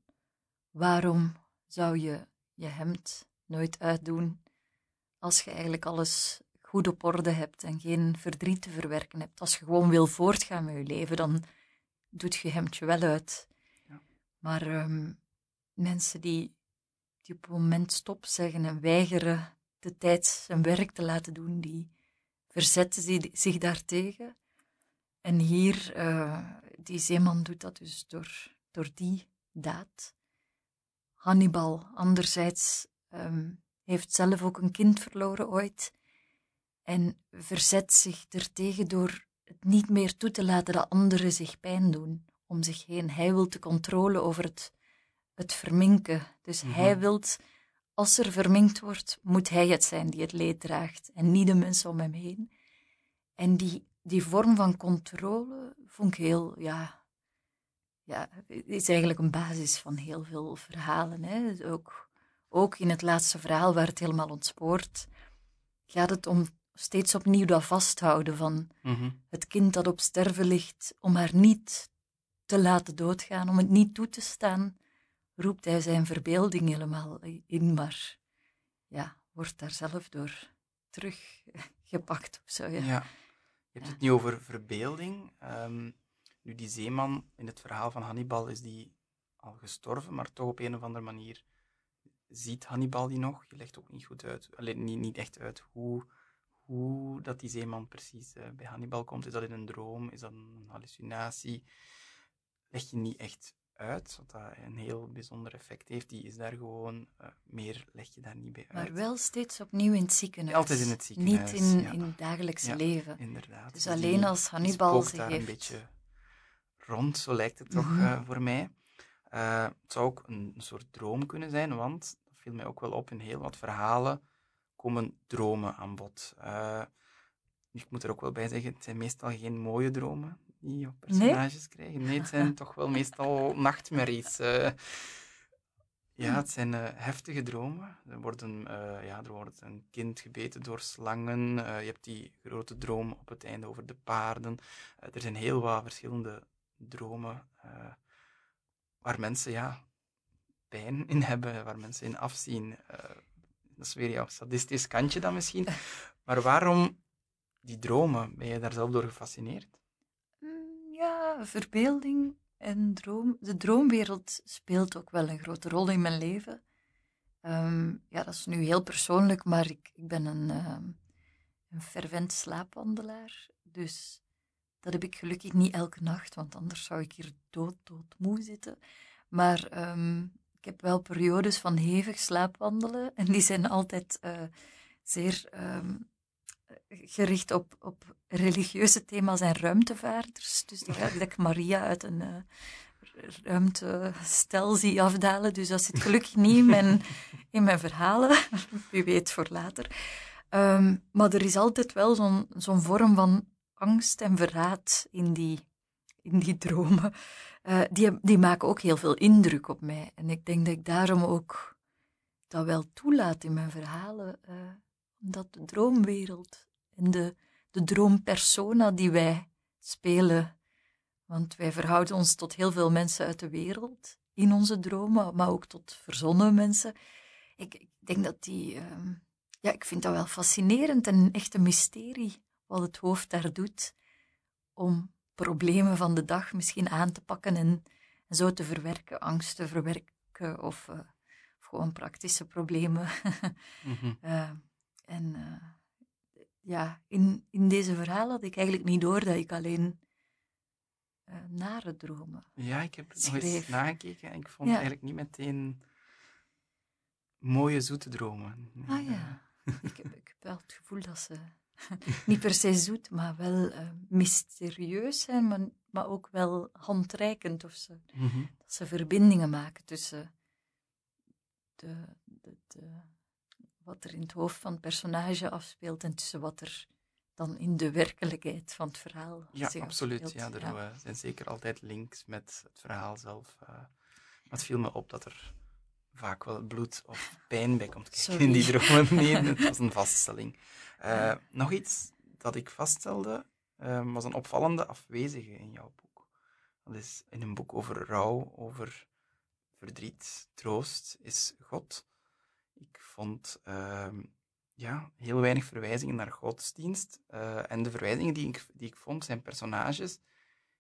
Waarom zou je je hemd nooit uitdoen als je eigenlijk alles goed op orde hebt en geen verdriet te verwerken hebt. Als je gewoon wil voortgaan met je leven, dan doet je hemdje wel uit. Ja. Maar um, mensen die, die op een moment stop zeggen en weigeren de tijd zijn werk te laten doen, die verzetten zich daartegen. En hier, uh, die zeeman doet dat dus door, door die daad. Hannibal, anderzijds Ehm, heeft zelf ook een kind verloren ooit. En verzet zich ertegen door het niet meer toe te laten dat anderen zich pijn doen om zich heen. Hij wil de controle over het, het verminken. Dus Mhm. hij wil, als er verminkt wordt, moet hij het zijn die het leed draagt en niet de mensen om hem heen. En die, die vorm van controle vond ik heel, ja, ja, is eigenlijk een basis van heel veel verhalen. Hè. Ook, ook in het laatste verhaal, waar het helemaal ontspoort, gaat het om steeds opnieuw dat vasthouden van Mhm. het kind dat op sterven ligt, om haar niet te laten doodgaan, om het niet toe te staan, roept hij zijn verbeelding helemaal in, maar ja, wordt daar zelf door teruggepakt of zo. Ja. Ja. Je hebt Ja. het nu over verbeelding. Ehm, nu, die zeeman in het verhaal van Hannibal is die al gestorven, maar toch op een of andere manier ziet Hannibal die nog. Je legt ook niet goed uit, alleen niet, niet echt uit hoe, hoe dat die zeeman precies eh, bij Hannibal komt. Is dat in een droom? Is dat een hallucinatie? Leg je niet echt uit, wat dat een heel bijzonder effect heeft. Die is daar gewoon, eh, meer leg je daar niet bij uit. Maar wel steeds opnieuw in het ziekenhuis. Altijd in het ziekenhuis, Niet in, ja. in het dagelijks Ja. leven. Inderdaad. Dus die- alleen als Hannibal zich daar heeft... een beetje rond, zo lijkt het toch Mhm. eh, voor mij. Het zou ook een, een soort droom kunnen zijn, want dat viel mij ook wel op in heel wat verhalen komen dromen aan bod. Eh, ik moet er ook wel bij zeggen, het zijn meestal geen mooie dromen die op personages krijgen. Nee, het zijn [LAUGHS] toch wel meestal nachtmerries. eh. ja, het zijn eh, heftige dromen. Er, worden, ja, er wordt een kind gebeten door slangen. Je hebt die grote droom op het einde over de paarden. Er zijn heel wat verschillende dromen waar mensen ja, pijn in hebben, waar mensen in afzien. Dat is weer jouw sadistisch kantje dan misschien. [LAUGHS] Maar waarom die dromen? Ben je daar zelf door gefascineerd? Mm, Ja, verbeelding en droom. De droomwereld speelt ook wel een grote rol in mijn leven. Ehm, ja, dat is nu heel persoonlijk, maar ik, ik ben een, een fervent slaapwandelaar. Dus dat heb ik gelukkig niet elke nacht, want anders zou ik hier dood, dood moe zitten. Maar ehm, ik heb wel periodes van hevig slaapwandelen en die zijn altijd eh, zeer ehm, gericht op, op religieuze thema's en ruimtevaarders. Dus dat dat Maria uit een eh, ruimtestel afdalen. Dus dat zit gelukkig niet in mijn, in mijn verhalen. [LAUGHS] Wie weet voor later. Ehm, maar er is altijd wel zo'n zo'n vorm van angst en verraad in die, in die dromen. Eh, die, die maken ook heel veel indruk op mij. En ik denk dat ik daarom ook dat wel toelaat in mijn verhalen. eh, omdat de droomwereld en de, de droompersona die wij spelen, want wij verhouden ons tot heel veel mensen uit de wereld in onze dromen, maar ook tot verzonnen mensen. Ik, ik denk dat die, ehm, ja, ik vind dat wel fascinerend en echt een mysterie wat het hoofd daar doet om problemen van de dag misschien aan te pakken en, en zo te verwerken, angst te verwerken of, eh, of gewoon praktische problemen. [LAUGHS] Mhm. Eh, en eh, ja, in, in deze verhaal had ik eigenlijk niet door dat ik alleen nare dromen. Ja, ik heb nog eens Schreef. nagekeken en ik vond Ja. eigenlijk niet meteen mooie, zoete dromen. Ah ja, ik heb, ik heb wel het gevoel dat ze [LAUGHS] niet per se zoet, maar wel eh, mysterieus zijn, maar, maar ook wel handreikend of zo. eh, mhm. Dat ze verbindingen maken tussen de, de, de, wat er in het hoofd van het personage afspeelt en tussen wat er dan in de werkelijkheid van het verhaal Ja, zich absoluut. afspeelt. Ja, er zijn zeker altijd links met het verhaal zelf. maar het viel me op dat er vaak wel bloed of pijn bij komt kijken Sorry. in die dromen. Nee, [LAUGHS] het was een vaststelling. Eh, nog iets dat ik vaststelde, eh, was een opvallende afwezige in jouw boek. Dat is in een boek over rouw, over verdriet, troost, is God. Ik vond ehm, ja, heel weinig verwijzingen naar godsdienst. Eh, en de verwijzingen die ik, die ik vond, zijn personages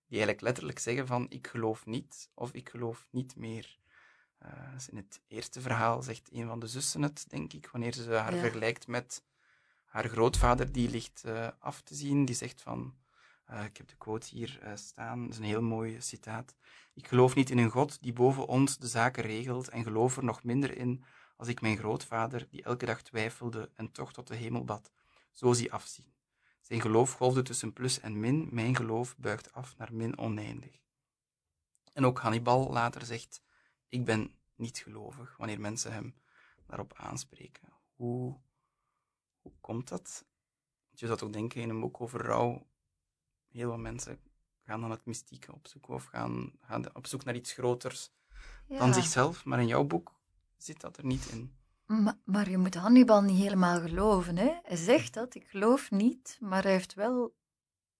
die eigenlijk letterlijk zeggen van ik geloof niet of ik geloof niet meer. Eh, dus in het eerste verhaal zegt een van de zussen het, denk ik, wanneer ze haar Ja. vergelijkt met haar grootvader, die ligt eh, af te zien. Die zegt van, eh, ik heb de quote hier staan, dat is een heel mooi citaat. Ik geloof niet in een God die boven ons de zaken regelt en geloof er nog minder in als ik mijn grootvader, die elke dag twijfelde en toch tot de hemel bad, zo zie afzien. Zijn geloof golfde tussen plus en min, mijn geloof buigt af naar min oneindig. En ook Hannibal later zegt, ik ben niet gelovig, wanneer mensen hem daarop aanspreken. Hoe, hoe komt dat? Je zou toch denken in een boek over rouw, heel veel mensen gaan dan het mystieke opzoeken of gaan, gaan op zoek naar iets groters dan zichzelf. Maar in jouw boek zit dat er niet in. Maar, maar, je moet Hannibal niet helemaal geloven. Hè? Hij zegt dat, ik geloof niet, maar hij heeft wel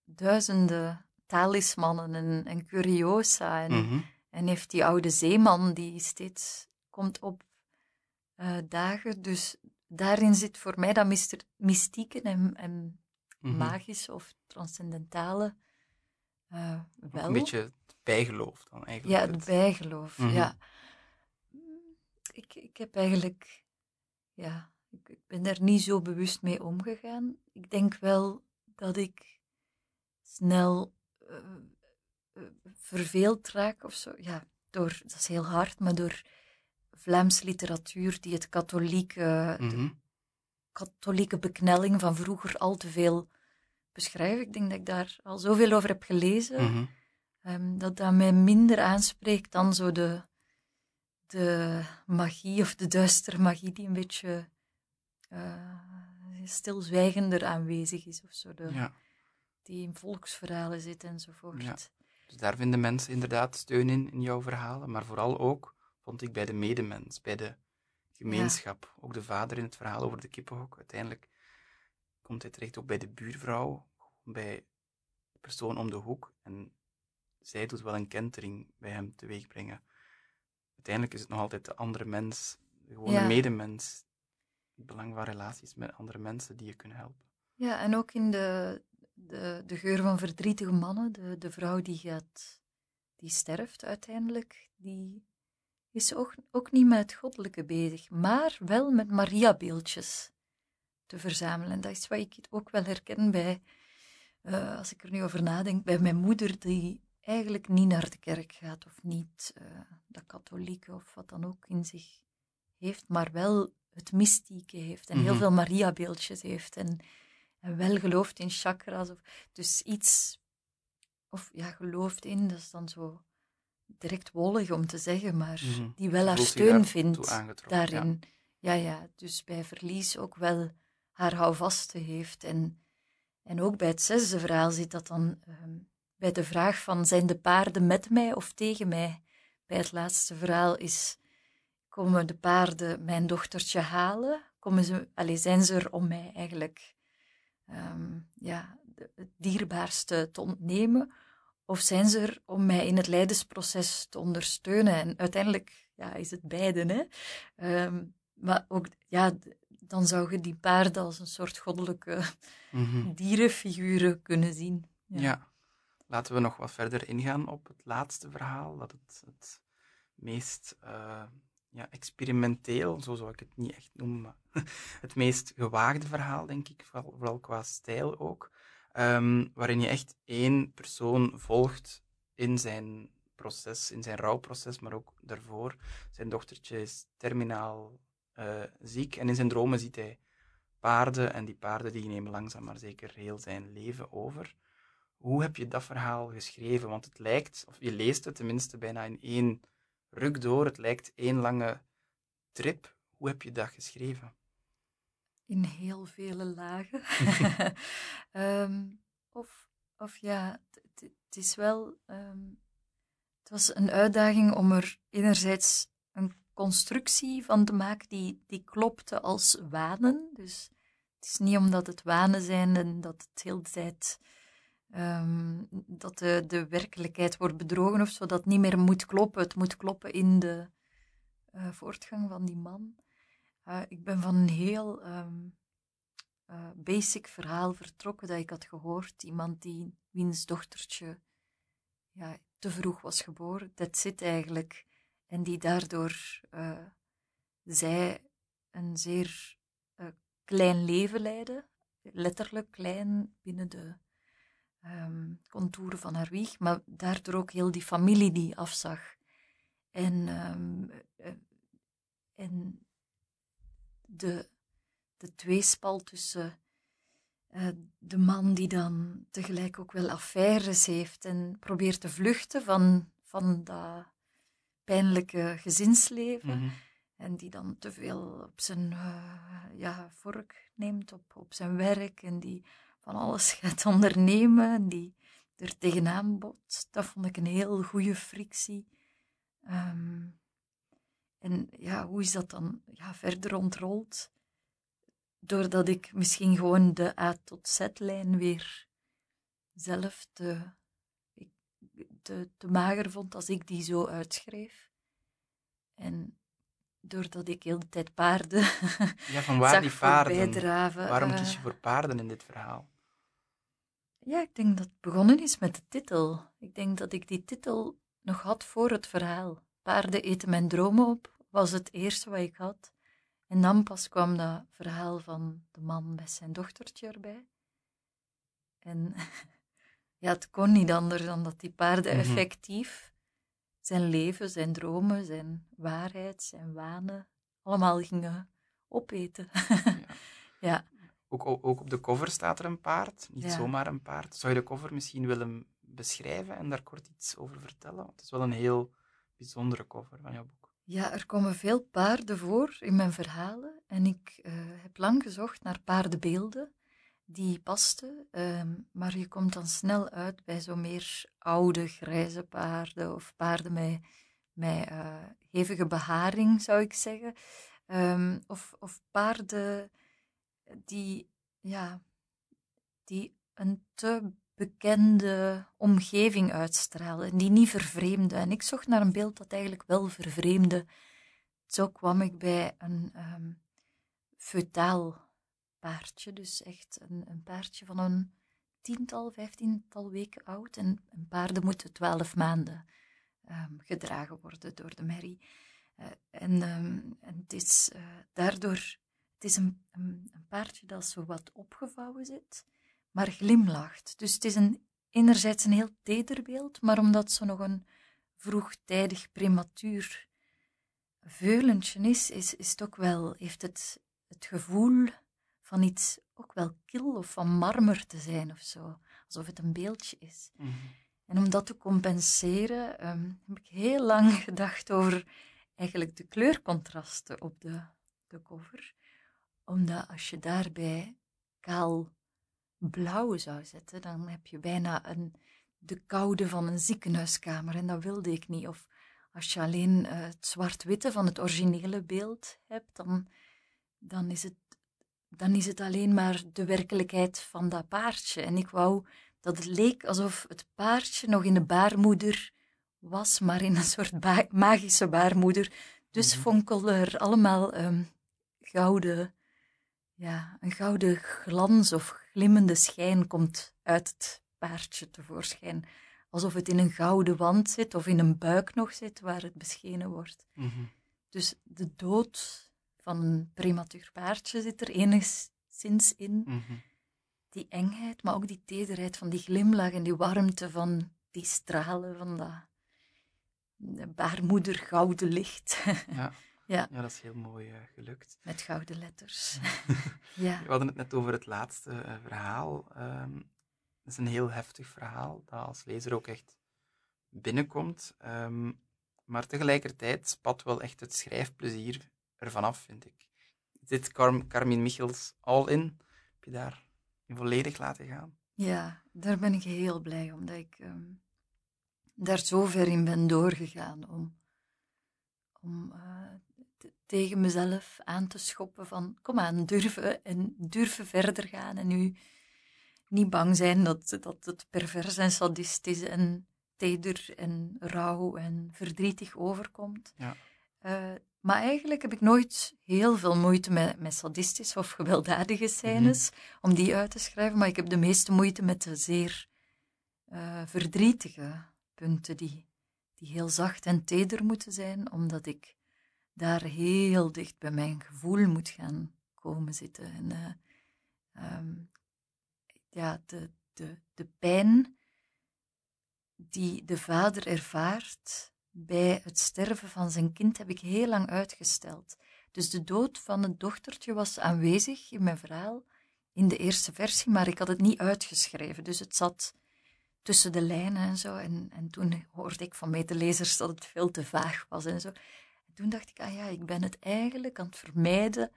duizenden talismannen en, en curiosa. En, mhm. En heeft die oude zeeman die steeds komt op uh, dagen. Dus daarin zit voor mij dat mystieke en, en mm magische of transcendentale uh, wel. Een beetje het bijgeloof dan eigenlijk. Ja, het bijgeloof, mhm. ja. Ik, ik heb eigenlijk, ja, ik, ik ben daar niet zo bewust mee omgegaan. Ik denk wel dat ik snel uh, verveeld raak of zo. Ja, door, dat is heel hard, maar door Vlaamse literatuur die het katholieke, mm katholieke beknelling van vroeger al te veel beschrijven. Ik denk dat ik daar al zoveel over heb gelezen, mhm. ehm, dat dat mij minder aanspreekt dan zo de, de magie of de duistere magie die een beetje uh, stilzwijgender aanwezig is of zo. De, ja. Die in volksverhalen zit enzovoort. Ja. Dus daar vinden mensen inderdaad steun in, in jouw verhalen, maar vooral ook, vond ik, bij de medemens, bij de gemeenschap. Ook de vader in het verhaal over de kippenhok. Uiteindelijk komt hij terecht ook bij de buurvrouw, bij de persoon om de hoek. En zij doet wel een kentering bij hem teweeg brengen. Uiteindelijk is het nog altijd de andere mens, de gewone medemens, het belang van relaties met andere mensen die je kunnen helpen. Ja, en ook in de, de, de geur van verdrietige mannen, de, de vrouw die gaat, die sterft uiteindelijk, die is ook, ook niet met het goddelijke bezig, maar wel met Maria-beeldjes te verzamelen. En dat is wat ik ook wel herken bij, uh, als ik er nu over nadenk, bij mijn moeder, die eigenlijk niet naar de kerk gaat of niet uh, dat katholieke of wat dan ook in zich heeft, maar wel het mystieke heeft en heel mhm. veel Maria-beeldjes heeft en, en, wel gelooft in chakras. Of, dus iets, of ja, gelooft in, dat is dan zo direct wollig om te zeggen, maar mhm. die wel haar steun vindt daarin. Ja. ja. dus bij verlies ook wel haar houvaste heeft. En, en ook bij het zesde verhaal zit dat dan ehm, bij de vraag van zijn de paarden met mij of tegen mij? Bij het laatste verhaal is, komen de paarden mijn dochtertje halen? Komen ze, allez, zijn ze er om mij eigenlijk um, ja, het dierbaarste te ontnemen? Of zijn ze er om mij in het lijdensproces te ondersteunen? En uiteindelijk ja, is het beide. Hè? Ehm, maar ook, ja, dan zou je die paarden als een soort goddelijke mm [LAUGHS] dierenfiguren kunnen zien. Ja. Laten we nog wat verder ingaan op het laatste verhaal, dat het, het meest uh, ja, experimenteel, zo zou ik het niet echt noemen, maar [LAUGHS] het meest gewaagde verhaal, denk ik, vooral, qua stijl ook. Ehm, waarin je echt één persoon volgt in zijn proces, in zijn rouwproces, maar ook daarvoor. Zijn dochtertje is terminaal uh, ziek en in zijn dromen ziet hij paarden en die paarden die nemen langzaam maar zeker heel zijn leven over. Hoe heb je dat verhaal geschreven? Want het lijkt, of je leest het tenminste bijna in één ruk door, het lijkt één lange trip. Hoe heb je dat geschreven? in heel vele lagen. [LAUGHS] [LAUGHS] Ehm, of, of ja, het is wel. Um, het was een uitdaging om er enerzijds een constructie van te maken die, die klopte als wanen. Dus het is niet omdat het wanen zijn en dat het heel de tijd. Um, dat de, de werkelijkheid wordt bedrogen of zo, dat niet meer moet kloppen. Het moet kloppen in de uh, voortgang van die man. Uh, ik ben van een heel um, uh, basic verhaal vertrokken dat ik had gehoord. Iemand die, wiens dochtertje ja, te vroeg was geboren. Dat zit eigenlijk. En die daardoor zij een zeer klein leven leidde. Letterlijk klein binnen de um, contouren van haar wieg. Maar daardoor ook heel die familie die afzag. En, um, en de, de tweespal tussen uh, de man die dan tegelijk ook wel affaires heeft en probeert te vluchten van, van dat pijnlijke gezinsleven. Mhm. En die dan te veel op zijn uh, ja, vork neemt, op, op zijn werk. En die van alles gaat ondernemen. En die er tegenaan botst. Dat vond ik een heel goede frictie. Um, en ja, hoe is dat dan ja, verder ontrold? Doordat ik misschien gewoon de A tot Z-lijn weer zelf te, te, te mager vond als ik die zo uitschreef. En doordat ik heel de tijd paarden. [LAUGHS] Ja, van [LAUGHS] waar die paarden? Waarom uh, kies je voor paarden in dit verhaal? Ja, ik denk dat het begonnen is met de titel. Ik denk dat ik die titel nog had voor het verhaal. Paarden eten mijn dromen op, was het eerste wat ik had. En dan pas kwam dat verhaal van de man met zijn dochtertje erbij. En [LAUGHS] ja, het kon niet anders dan dat die paarden Mhm. effectief zijn leven, zijn dromen, zijn waarheid, zijn wanen, allemaal gingen opeten. [LAUGHS] ja. Ook, ook ook op de cover staat er een paard, niet Ja. zomaar een paard. Zou je de cover misschien willen beschrijven en daar kort iets over vertellen? Want het is wel een heel bijzondere cover van jouw boek. Ja, er komen veel paarden voor in mijn verhalen en ik eh, heb lang gezocht naar paardenbeelden die pasten, ehm, maar je komt dan snel uit bij zo meer oude grijze paarden of paarden met, met eh, hevige beharing, zou ik zeggen. Ehm, of, of paarden die, ja, die een te bekende omgeving uitstralen, die niet vervreemden. En ik zocht naar een beeld dat eigenlijk wel vervreemde. Zo kwam ik bij een um, paardje, dus echt een, een paardje van een tiental, vijftiental weken oud. En, en paarden moeten twaalf maanden um, gedragen worden door de merrie. En, um, en het is uh, daardoor, het is een, een, een paardje dat zo wat opgevouwen zit maar glimlacht. Dus het is een, enerzijds een heel teder beeld, maar omdat ze nog een vroegtijdig prematuur veulentje is, is, is het ook wel, heeft het het gevoel van iets ook wel kil of van marmer te zijn of zo, alsof het een beeldje is. Mhm. En om dat te compenseren, um, heb ik heel lang [LAUGHS] gedacht over eigenlijk de kleurcontrasten op de, de cover. Omdat als je daarbij kaal blauw zou zetten, dan heb je bijna een, de koude van een ziekenhuiskamer en dat wilde ik niet. Of als je alleen uh, het zwart-witte van het originele beeld hebt, dan, dan, is het, dan is het alleen maar de werkelijkheid van dat paardje. En ik wou dat het leek alsof het paardje nog in de baarmoeder was, maar in een soort ba magische baarmoeder. Dus Mhm. mm -hmm. fonkelde er allemaal um, gouden ja, een gouden glans of glimmende schijn komt uit het paardje tevoorschijn. Alsof het in een gouden wand zit of in een buik nog zit waar het beschenen wordt. Mm -hmm. Dus de dood van een prematuur paardje zit er enigszins in. Mm -hmm. Die engheid, maar ook die tederheid van die glimlach en die warmte van die stralen van dat baarmoeder gouden licht. [LAUGHS] Ja. Ja. ja, dat is heel mooi uh, gelukt. Met gouden letters. [LAUGHS] [LAUGHS] ja. We hadden het net over het laatste uh, verhaal. Um, het is een heel heftig verhaal, dat als lezer ook echt binnenkomt. Um, maar tegelijkertijd spat wel echt het schrijfplezier ervan af, vind ik. Dit Car Carmien Michels All In, heb je daar volledig laten gaan? Ja, daar ben ik heel blij om, dat ik um, daar zo ver in ben doorgegaan om, om uh, tegen mezelf aan te schoppen van kom aan, durven en durven verder gaan en nu niet bang zijn dat, dat het pervers en sadistisch en teder en rauw en verdrietig overkomt. Ja. Uh, maar eigenlijk heb ik nooit heel veel moeite met, met sadistische of gewelddadige scènes, mm -hmm. om die uit te schrijven, maar ik heb de meeste moeite met de zeer uh, verdrietige punten, die, die heel zacht en teder moeten zijn, omdat ik daar heel dicht bij mijn gevoel moet gaan komen zitten. En uh, um, ja, de, de, de pijn die de vader ervaart bij het sterven van zijn kind heb ik heel lang uitgesteld. Dus de dood van het dochtertje was aanwezig in mijn verhaal in de eerste versie, maar ik had het niet uitgeschreven. Dus het zat tussen de lijnen en zo. En, en toen hoorde ik van medelezers dat het veel te vaag was en zo. En toen dacht ik, ah ja, ik ben het eigenlijk aan het vermijden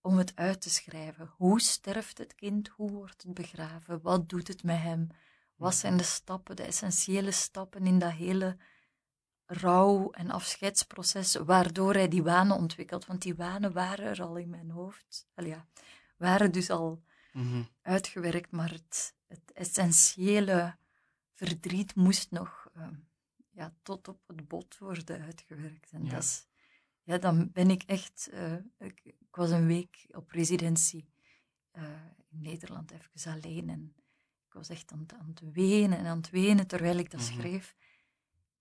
om het uit te schrijven. Hoe sterft het kind? Hoe wordt het begraven? Wat doet het met hem? Wat zijn de stappen, de essentiële stappen in dat hele rouw- en afscheidsproces, waardoor hij die wanen ontwikkelt? Want die wanen waren er al in mijn hoofd. Al ja, waren dus al Mhm. uitgewerkt, maar het, het essentiële verdriet moest nog eh, ja, tot op het bot worden uitgewerkt. En Ja. dat is, ja, dan ben ik echt. eh, ik, ik was een week op residentie eh, in Nederland, even alleen. En ik was echt aan, het- aan het wenen en aan het wenen terwijl ik dat Mhm. schreef.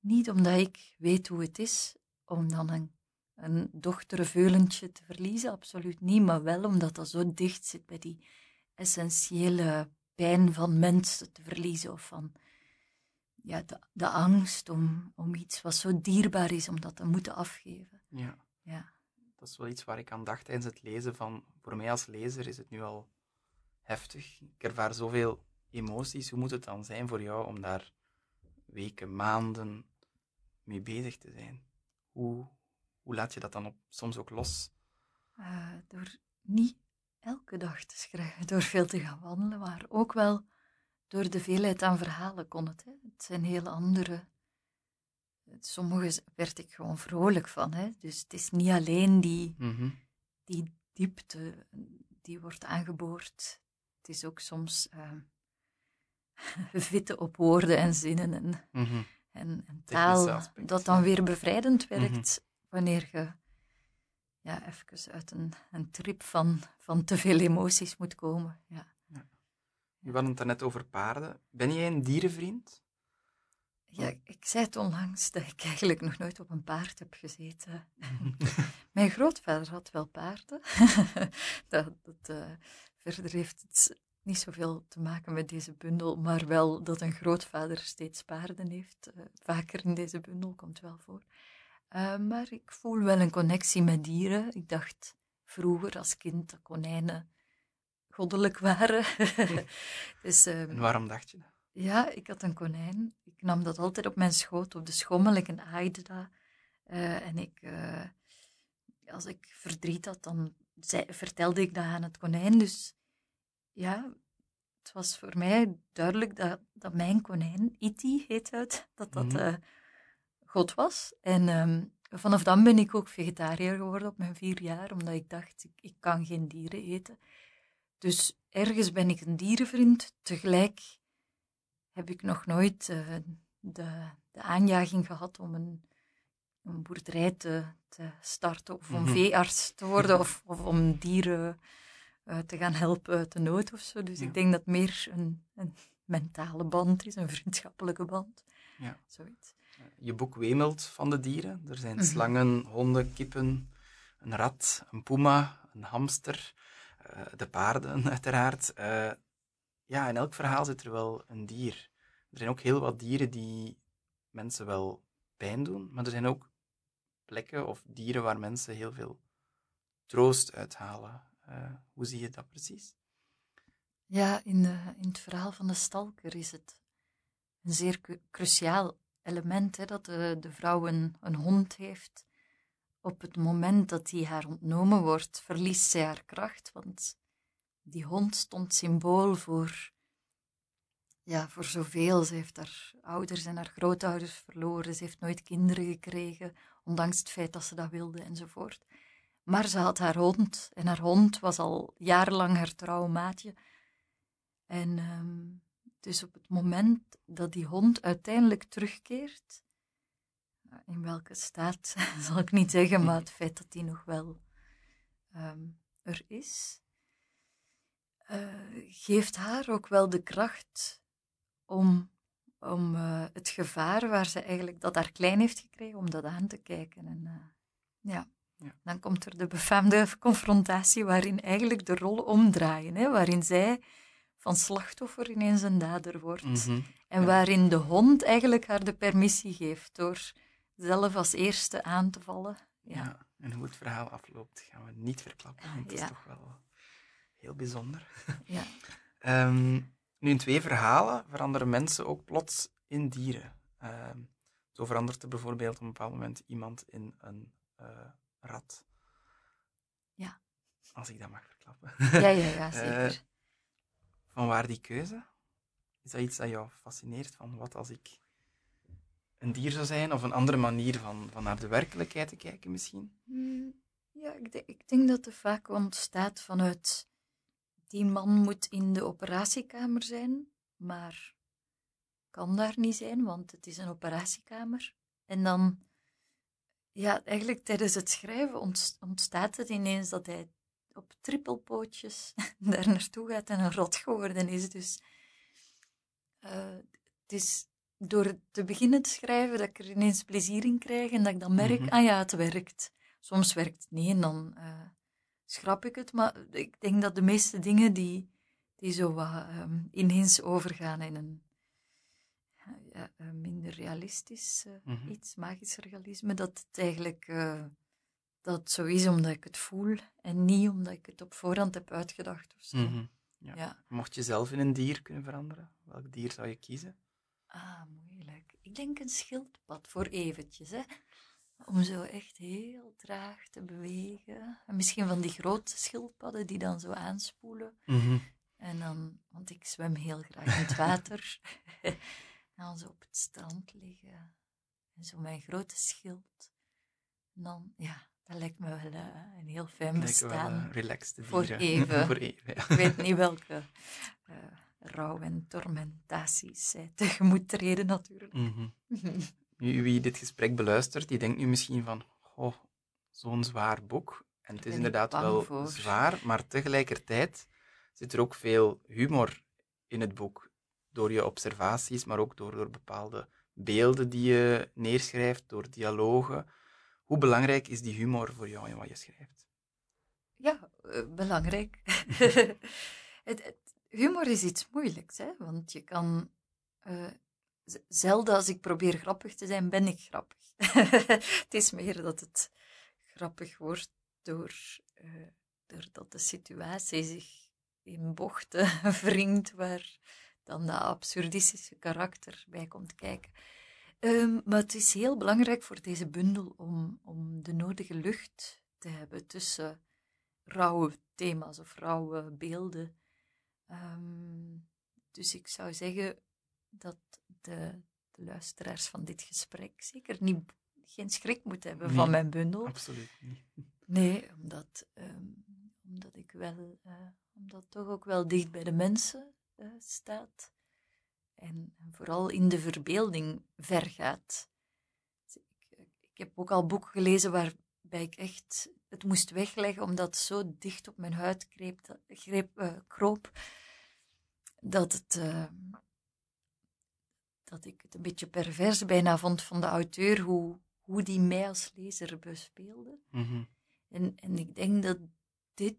Niet omdat ik weet hoe het is om dan een, een dochterveulentje te verliezen, absoluut niet, maar wel omdat dat zo dicht zit bij die essentiële pijn van mensen te verliezen of van ja, de, de angst om, om iets wat zo dierbaar is, om dat te moeten afgeven. Ja. Ja. Dat is wel iets waar ik aan dacht tijdens het lezen van, voor mij als lezer is het nu al heftig. Ik ervaar zoveel emoties. Hoe moet het dan zijn voor jou om daar weken, maanden mee bezig te zijn? Hoe, hoe laat je dat dan op, soms ook los? Eh, door niet elke dag te schrijven, door veel te gaan wandelen, maar ook wel door de veelheid aan verhalen kon het. Hè. Het zijn heel andere. Sommige werd ik gewoon vrolijk van. Hè. Dus het is niet alleen die, Mhm. die diepte die wordt aangeboord. Het is ook soms [LAUGHS] eh, vitten op woorden en zinnen en, Mhm. En, en taal, dat dan ja. weer bevrijdend werkt Mhm. wanneer je ja, even uit een, een trip van, van te veel emoties moet komen. Ja. Je had het daarnet over paarden. Ben jij een dierenvriend? Ja, ik zei het onlangs dat ik eigenlijk nog nooit op een paard heb gezeten. [LAUGHS] Mijn grootvader had wel paarden. [LAUGHS] dat, dat, eh, verder heeft het niet zoveel te maken met deze bundel, maar wel dat een grootvader steeds paarden heeft. Eh, vaker in deze bundel komt wel voor. Eh, maar ik voel wel een connectie met dieren. Ik dacht vroeger als kind dat konijnen goddelijk waren. [LAUGHS] dus, ehm, En waarom dacht je dat? ja, ik had een konijn. Ik nam dat altijd op mijn schoot, op de schommel. Ik aaide dat. Eh, en ik, als ik verdriet had, dan zei, vertelde ik dat aan het konijn. Dus ja, het was voor mij duidelijk dat, dat mijn konijn, Iti heet het, dat dat eh, God was. En ehm, vanaf dan ben ik ook vegetariër geworden op mijn vier jaar, omdat ik dacht, ik, ik kan geen dieren eten. Dus ergens ben ik een dierenvriend, tegelijk heb ik nog nooit eh, de, de aanjaging gehad om een, een boerderij te, te starten of om Mhm. veearts te worden of, of om dieren eh, te gaan helpen uit de nood of zo. Dus Ja. ik denk dat meer een, een mentale band is, een vriendschappelijke band. Ja. Zoiets. Je boek wemelt van de dieren. Er zijn Mhm. slangen, honden, kippen, een rat, een puma, een hamster, eh, de paarden [LAUGHS] uiteraard. Eh, ja, in elk verhaal zit er wel een dier. Er zijn ook heel wat dieren die mensen wel pijn doen, maar er zijn ook plekken of dieren waar mensen heel veel troost uithalen. Eh, hoe zie je dat precies? Ja, in, in het verhaal van de stalker is het een zeer cruciaal element hè, dat de, de vrouw een, een hond heeft. Op het moment dat die haar ontnomen wordt, verliest zij haar kracht, want die hond stond symbool voor, ja, voor zoveel. Ze heeft haar ouders en haar grootouders verloren, ze heeft nooit kinderen gekregen, ondanks het feit dat ze dat wilde enzovoort. Maar ze had haar hond en haar hond was al jarenlang haar trouwe maatje. En ehm, dus op het moment dat die hond uiteindelijk terugkeert, in welke staat [LAUGHS] zal ik niet zeggen, maar het [LAUGHS] feit dat die nog wel ehm, er is, eh, geeft haar ook wel de kracht om, om eh, het gevaar waar ze eigenlijk dat haar klein heeft gekregen, om dat aan te kijken. En, eh, ja. Ja. Dan komt er de befaamde confrontatie waarin eigenlijk de rollen omdraaien, hè, waarin zij van slachtoffer ineens een dader wordt. Mhm. En Ja. waarin de hond eigenlijk haar de permissie geeft door zelf als eerste aan te vallen ja. En hoe het verhaal afloopt, gaan we niet verklappen, want dat is toch wel heel bijzonder. ja. [LAUGHS] Ehm, nu, in twee verhalen veranderen mensen ook plots in dieren. Ehm, zo verandert er bijvoorbeeld op een bepaald moment iemand in een eh, rat. Ja. Als ik dat mag verklappen. Ja, ja, ja, [LAUGHS] zeker. Van waar die keuze? Is dat iets dat jou fascineert? Van wat als ik een dier zou zijn? Of een andere manier van, van naar de werkelijkheid te kijken misschien? Hmm, Ja, ik, denk- ik denk dat het vaak ontstaat vanuit die man moet in de operatiekamer zijn, maar kan daar niet zijn, want het is een operatiekamer. En dan, ja, eigenlijk tijdens het schrijven ont- ontstaat het ineens dat hij op trippelpootjes [LAUGHS] daar naartoe gaat en een rot geworden is. Dus eh, het is door te beginnen te schrijven dat ik er ineens plezier in krijg en dat ik dan merk, Mhm. ah ja, het werkt. Soms werkt het niet en dan eh, schrap ik het. Maar ik denk dat de meeste dingen die, die zo wat ehm, ineens overgaan in een ja, een minder realistisch eh, Mhm. iets, magisch realisme, dat het eigenlijk eh, dat het zo is omdat ik het voel en niet omdat ik het op voorhand heb uitgedacht of zo. Mhm. Ja. Ja. Mocht je zelf in een dier kunnen veranderen, welk dier zou je kiezen? Ah, moeilijk. Ik denk een schildpad voor eventjes, hè. Om zo echt heel traag te bewegen. En misschien van die grote schildpadden die dan zo aanspoelen. En dan, want ik zwem heel graag in het water. [LAUGHS] en dan zo op het strand liggen. En zo mijn grote schild. En dan, ja, dat lijkt me wel eh, een heel fijn Lijken wel bestaan. eh, relaxed Voor even. [LAUGHS] voor even, ja. Ik weet niet welke eh, rouw en tormentaties zij [LAUGHS] tegemoet treden, natuurlijk. [LAUGHS] Nu, wie dit gesprek beluistert, die denkt nu misschien van, oh, zo'n zwaar boek. En het is inderdaad wel voor. zwaar, maar tegelijkertijd zit er ook veel humor in het boek. Door je observaties, maar ook door, door bepaalde beelden die je neerschrijft, door dialogen. Hoe belangrijk is die humor voor jou in wat je schrijft? Ja, eh, belangrijk. [LAUGHS] [LAUGHS] het, het- humor is iets moeilijks, hè? want je kan. eh, zelden als ik probeer grappig te zijn, ben ik grappig. [LAUGHS] het is meer dat het grappig wordt door, eh, doordat de situatie zich in bochten wringt, waar dan dat absurdistische karakter bij komt kijken. Ehm, maar het is heel belangrijk voor deze bundel om, om de nodige lucht te hebben tussen rauwe thema's of rauwe beelden. Ehm, dus ik zou zeggen dat de, de luisteraars van dit gesprek zeker niet, geen schrik moeten hebben Nee. van mijn bundel. Absoluut niet. [LAUGHS] Nee, omdat, ehm, omdat ik wel, eh, omdat toch ook wel dicht bij de mensen staat. En, vooral in de verbeelding vergaat. Dus ik, ik heb ook al boeken gelezen waarbij ik echt het moest wegleggen, omdat het zo dicht op mijn huid greep, eh, kroop, dat, het, eh, dat ik het een beetje pervers bijna vond van de auteur, hoe, hoe die mij als lezer bespeelde. Mhm. En, en ik denk dat dit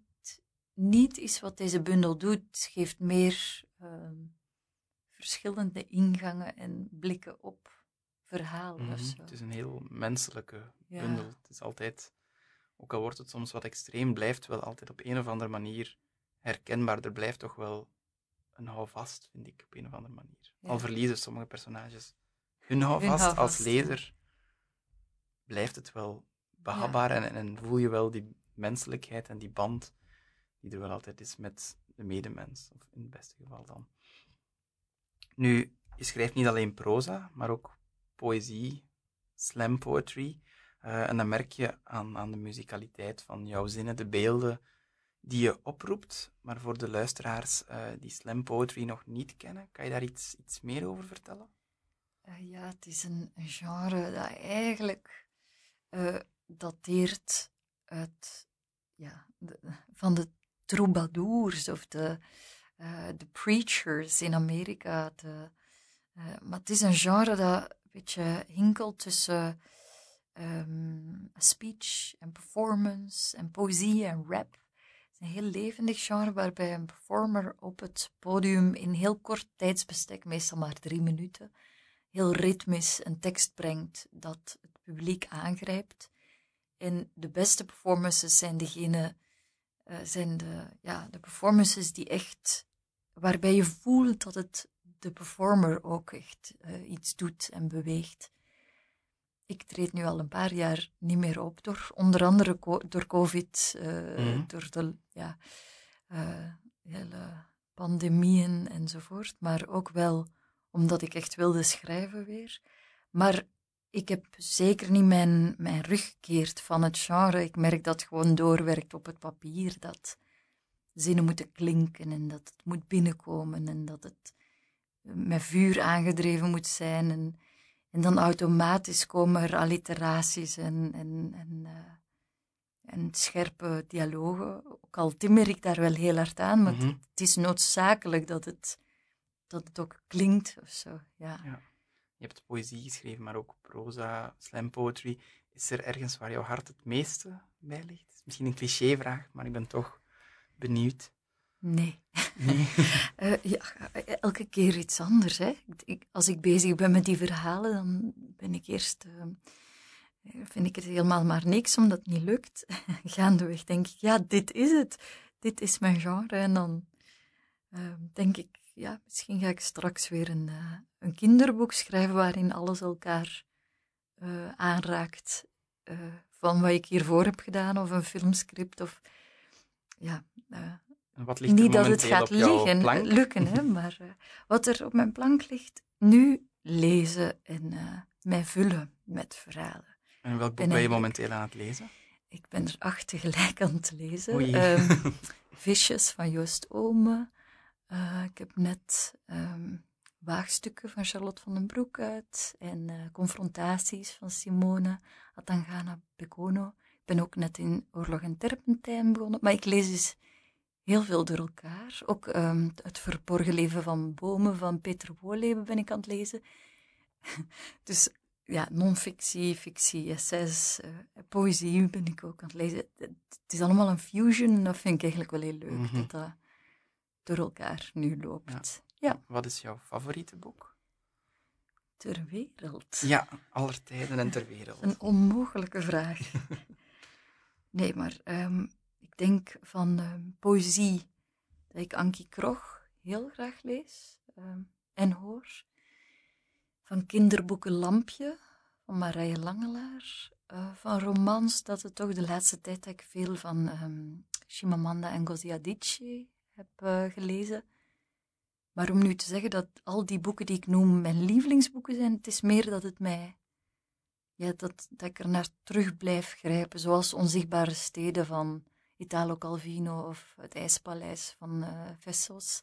niet is wat deze bundel doet. Het geeft meer ehm, verschillende ingangen en blikken op verhalen. Mhm. Het is een heel menselijke Ja. bundel. Het is altijd, ook al wordt het soms wat extreem, blijft wel altijd op een of andere manier herkenbaar. Er blijft toch wel een houvast, vind ik, op een of andere manier. Ja. Al verliezen sommige personages hun houvast, als lezer, blijft het wel behapbaar en, en voel je wel die menselijkheid en die band die er wel altijd is met de medemens, of in het beste geval dan. Nu, je schrijft niet alleen proza, maar ook poëzie, slam poetry. Eh, en dan merk je aan, aan de muzikaliteit van jouw zinnen, de beelden die je oproept. Maar voor de luisteraars eh, die slam poetry nog niet kennen, kan je daar iets, iets meer over vertellen? Eh, ja, het is een, genre dat eigenlijk dateert uit, ja, de- van de troubadours of de, eh, de preachers in Amerika. De, eh, maar het is een genre dat een beetje hinkelt tussen ehm, speech en performance en poëzie en rap. Het is een heel levendig genre waarbij een performer op het podium in heel kort tijdsbestek, meestal maar drie minuten, heel ritmisch een tekst brengt dat het publiek aangrijpt. En de beste performances zijn degene, uh, zijn de, ja, de performances die echt, waarbij je voelt dat het de performer ook echt uh, iets doet en beweegt. Ik treed nu al een paar jaar niet meer op, door, onder andere door COVID, uh, mm. door de ja, hele pandemieën enzovoort, maar ook wel omdat ik echt wilde schrijven weer. Maar ik heb zeker niet mijn, mijn rug gekeerd van het genre. Ik merk dat het gewoon doorwerkt op het papier, dat zinnen moeten klinken en dat het moet binnenkomen en dat het met vuur aangedreven moet zijn. En, en dan automatisch komen er alliteraties en, en, en, uh, en scherpe dialogen. Ook al timmer ik daar wel heel hard aan, maar mm -hmm. het is noodzakelijk dat het, dat het ook klinkt of zo. ja. ja. Je hebt poëzie geschreven, maar ook proza, slam poetry. Is er ergens waar jouw hart het meeste bij ligt? Misschien een clichévraag, maar ik ben toch benieuwd. Nee. nee. uh, [LAUGHS] ja, elke keer iets anders. Hè. Ik, als ik bezig ben met die verhalen, dan ben ik eerst... Uh, vind ik het helemaal maar niks, omdat het niet lukt. [LAUGHS] Gaandeweg denk ik, ja, dit is het. Dit is mijn genre. En dan uh, denk ik, ja, misschien ga ik straks weer een, een kinderboek schrijven waarin alles elkaar uh, aanraakt uh, van wat ik hiervoor heb gedaan, of een filmscript, of ja. wat ligt niet dat het gaat liggen, lukken, hè, [LAUGHS] maar wat er op mijn plank ligt, nu lezen en mij vullen met verhalen. En welk boek ben, je momenteel aan het lezen? Ik ben er acht tegelijk aan het lezen. Um, [LAUGHS] Visjes van Joost Ome. Ik heb net um, waagstukken van Charlotte van den Broek uit en uh, confrontaties van Simone Atangana Bekono. Ik ben ook net in Oorlog en Terpentijn begonnen, maar ik lees dus heel veel door elkaar. Ook um, het verborgen leven van bomen van Peter Wolleben ben ik aan het lezen. [LAUGHS] dus ja, non-fictie, fictie, essays, uh, poëzie ben ik ook aan het lezen. Het, is allemaal een fusion dat vind ik eigenlijk wel heel leuk. Mm -hmm. dat, dat door elkaar nu loopt. Ja. Wat is jouw favoriete boek? Ter wereld. Ja, aller tijden en ter wereld. Een onmogelijke vraag. [LAUGHS] nee, maar um, ik denk van um, poëzie dat ik Ankie Krog heel graag lees um, en hoor. Van kinderboeken Lampje van Marije Langelaar. Uh, van romans dat het toch de laatste tijd dat ik veel van Chimamanda en Ngozi Adichie heb uh, gelezen. Maar om nu te zeggen dat al die boeken die ik noem mijn lievelingsboeken zijn, het is meer dat het mij, ja, dat, dat ik er naar terug blijf grijpen, zoals Onzichtbare Steden van Italo Calvino of Het IJspaleis van uh, Vessos.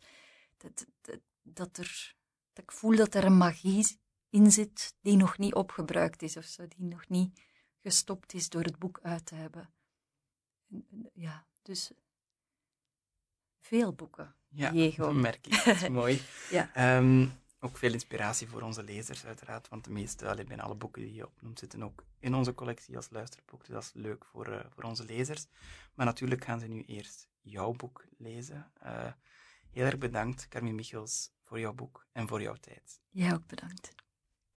Dat, dat, dat, er, dat ik voel dat er een magie in zit die nog niet opgebruikt is of zo, die nog niet gestopt is door het boek uit te hebben. Ja, dus veel boeken. Ja, dat merk ik. Dat is [LAUGHS] mooi. ja. Um, ook veel inspiratie voor onze lezers, uiteraard. Want de meeste, bijna alle boeken die je opnoemt, zitten ook in onze collectie als luisterboek. Dus dat is leuk voor, uh, voor onze lezers. Maar natuurlijk gaan ze nu eerst jouw boek lezen. Uh, heel erg bedankt, Carmen Michels, voor jouw boek en voor jouw tijd. Jij ook bedankt.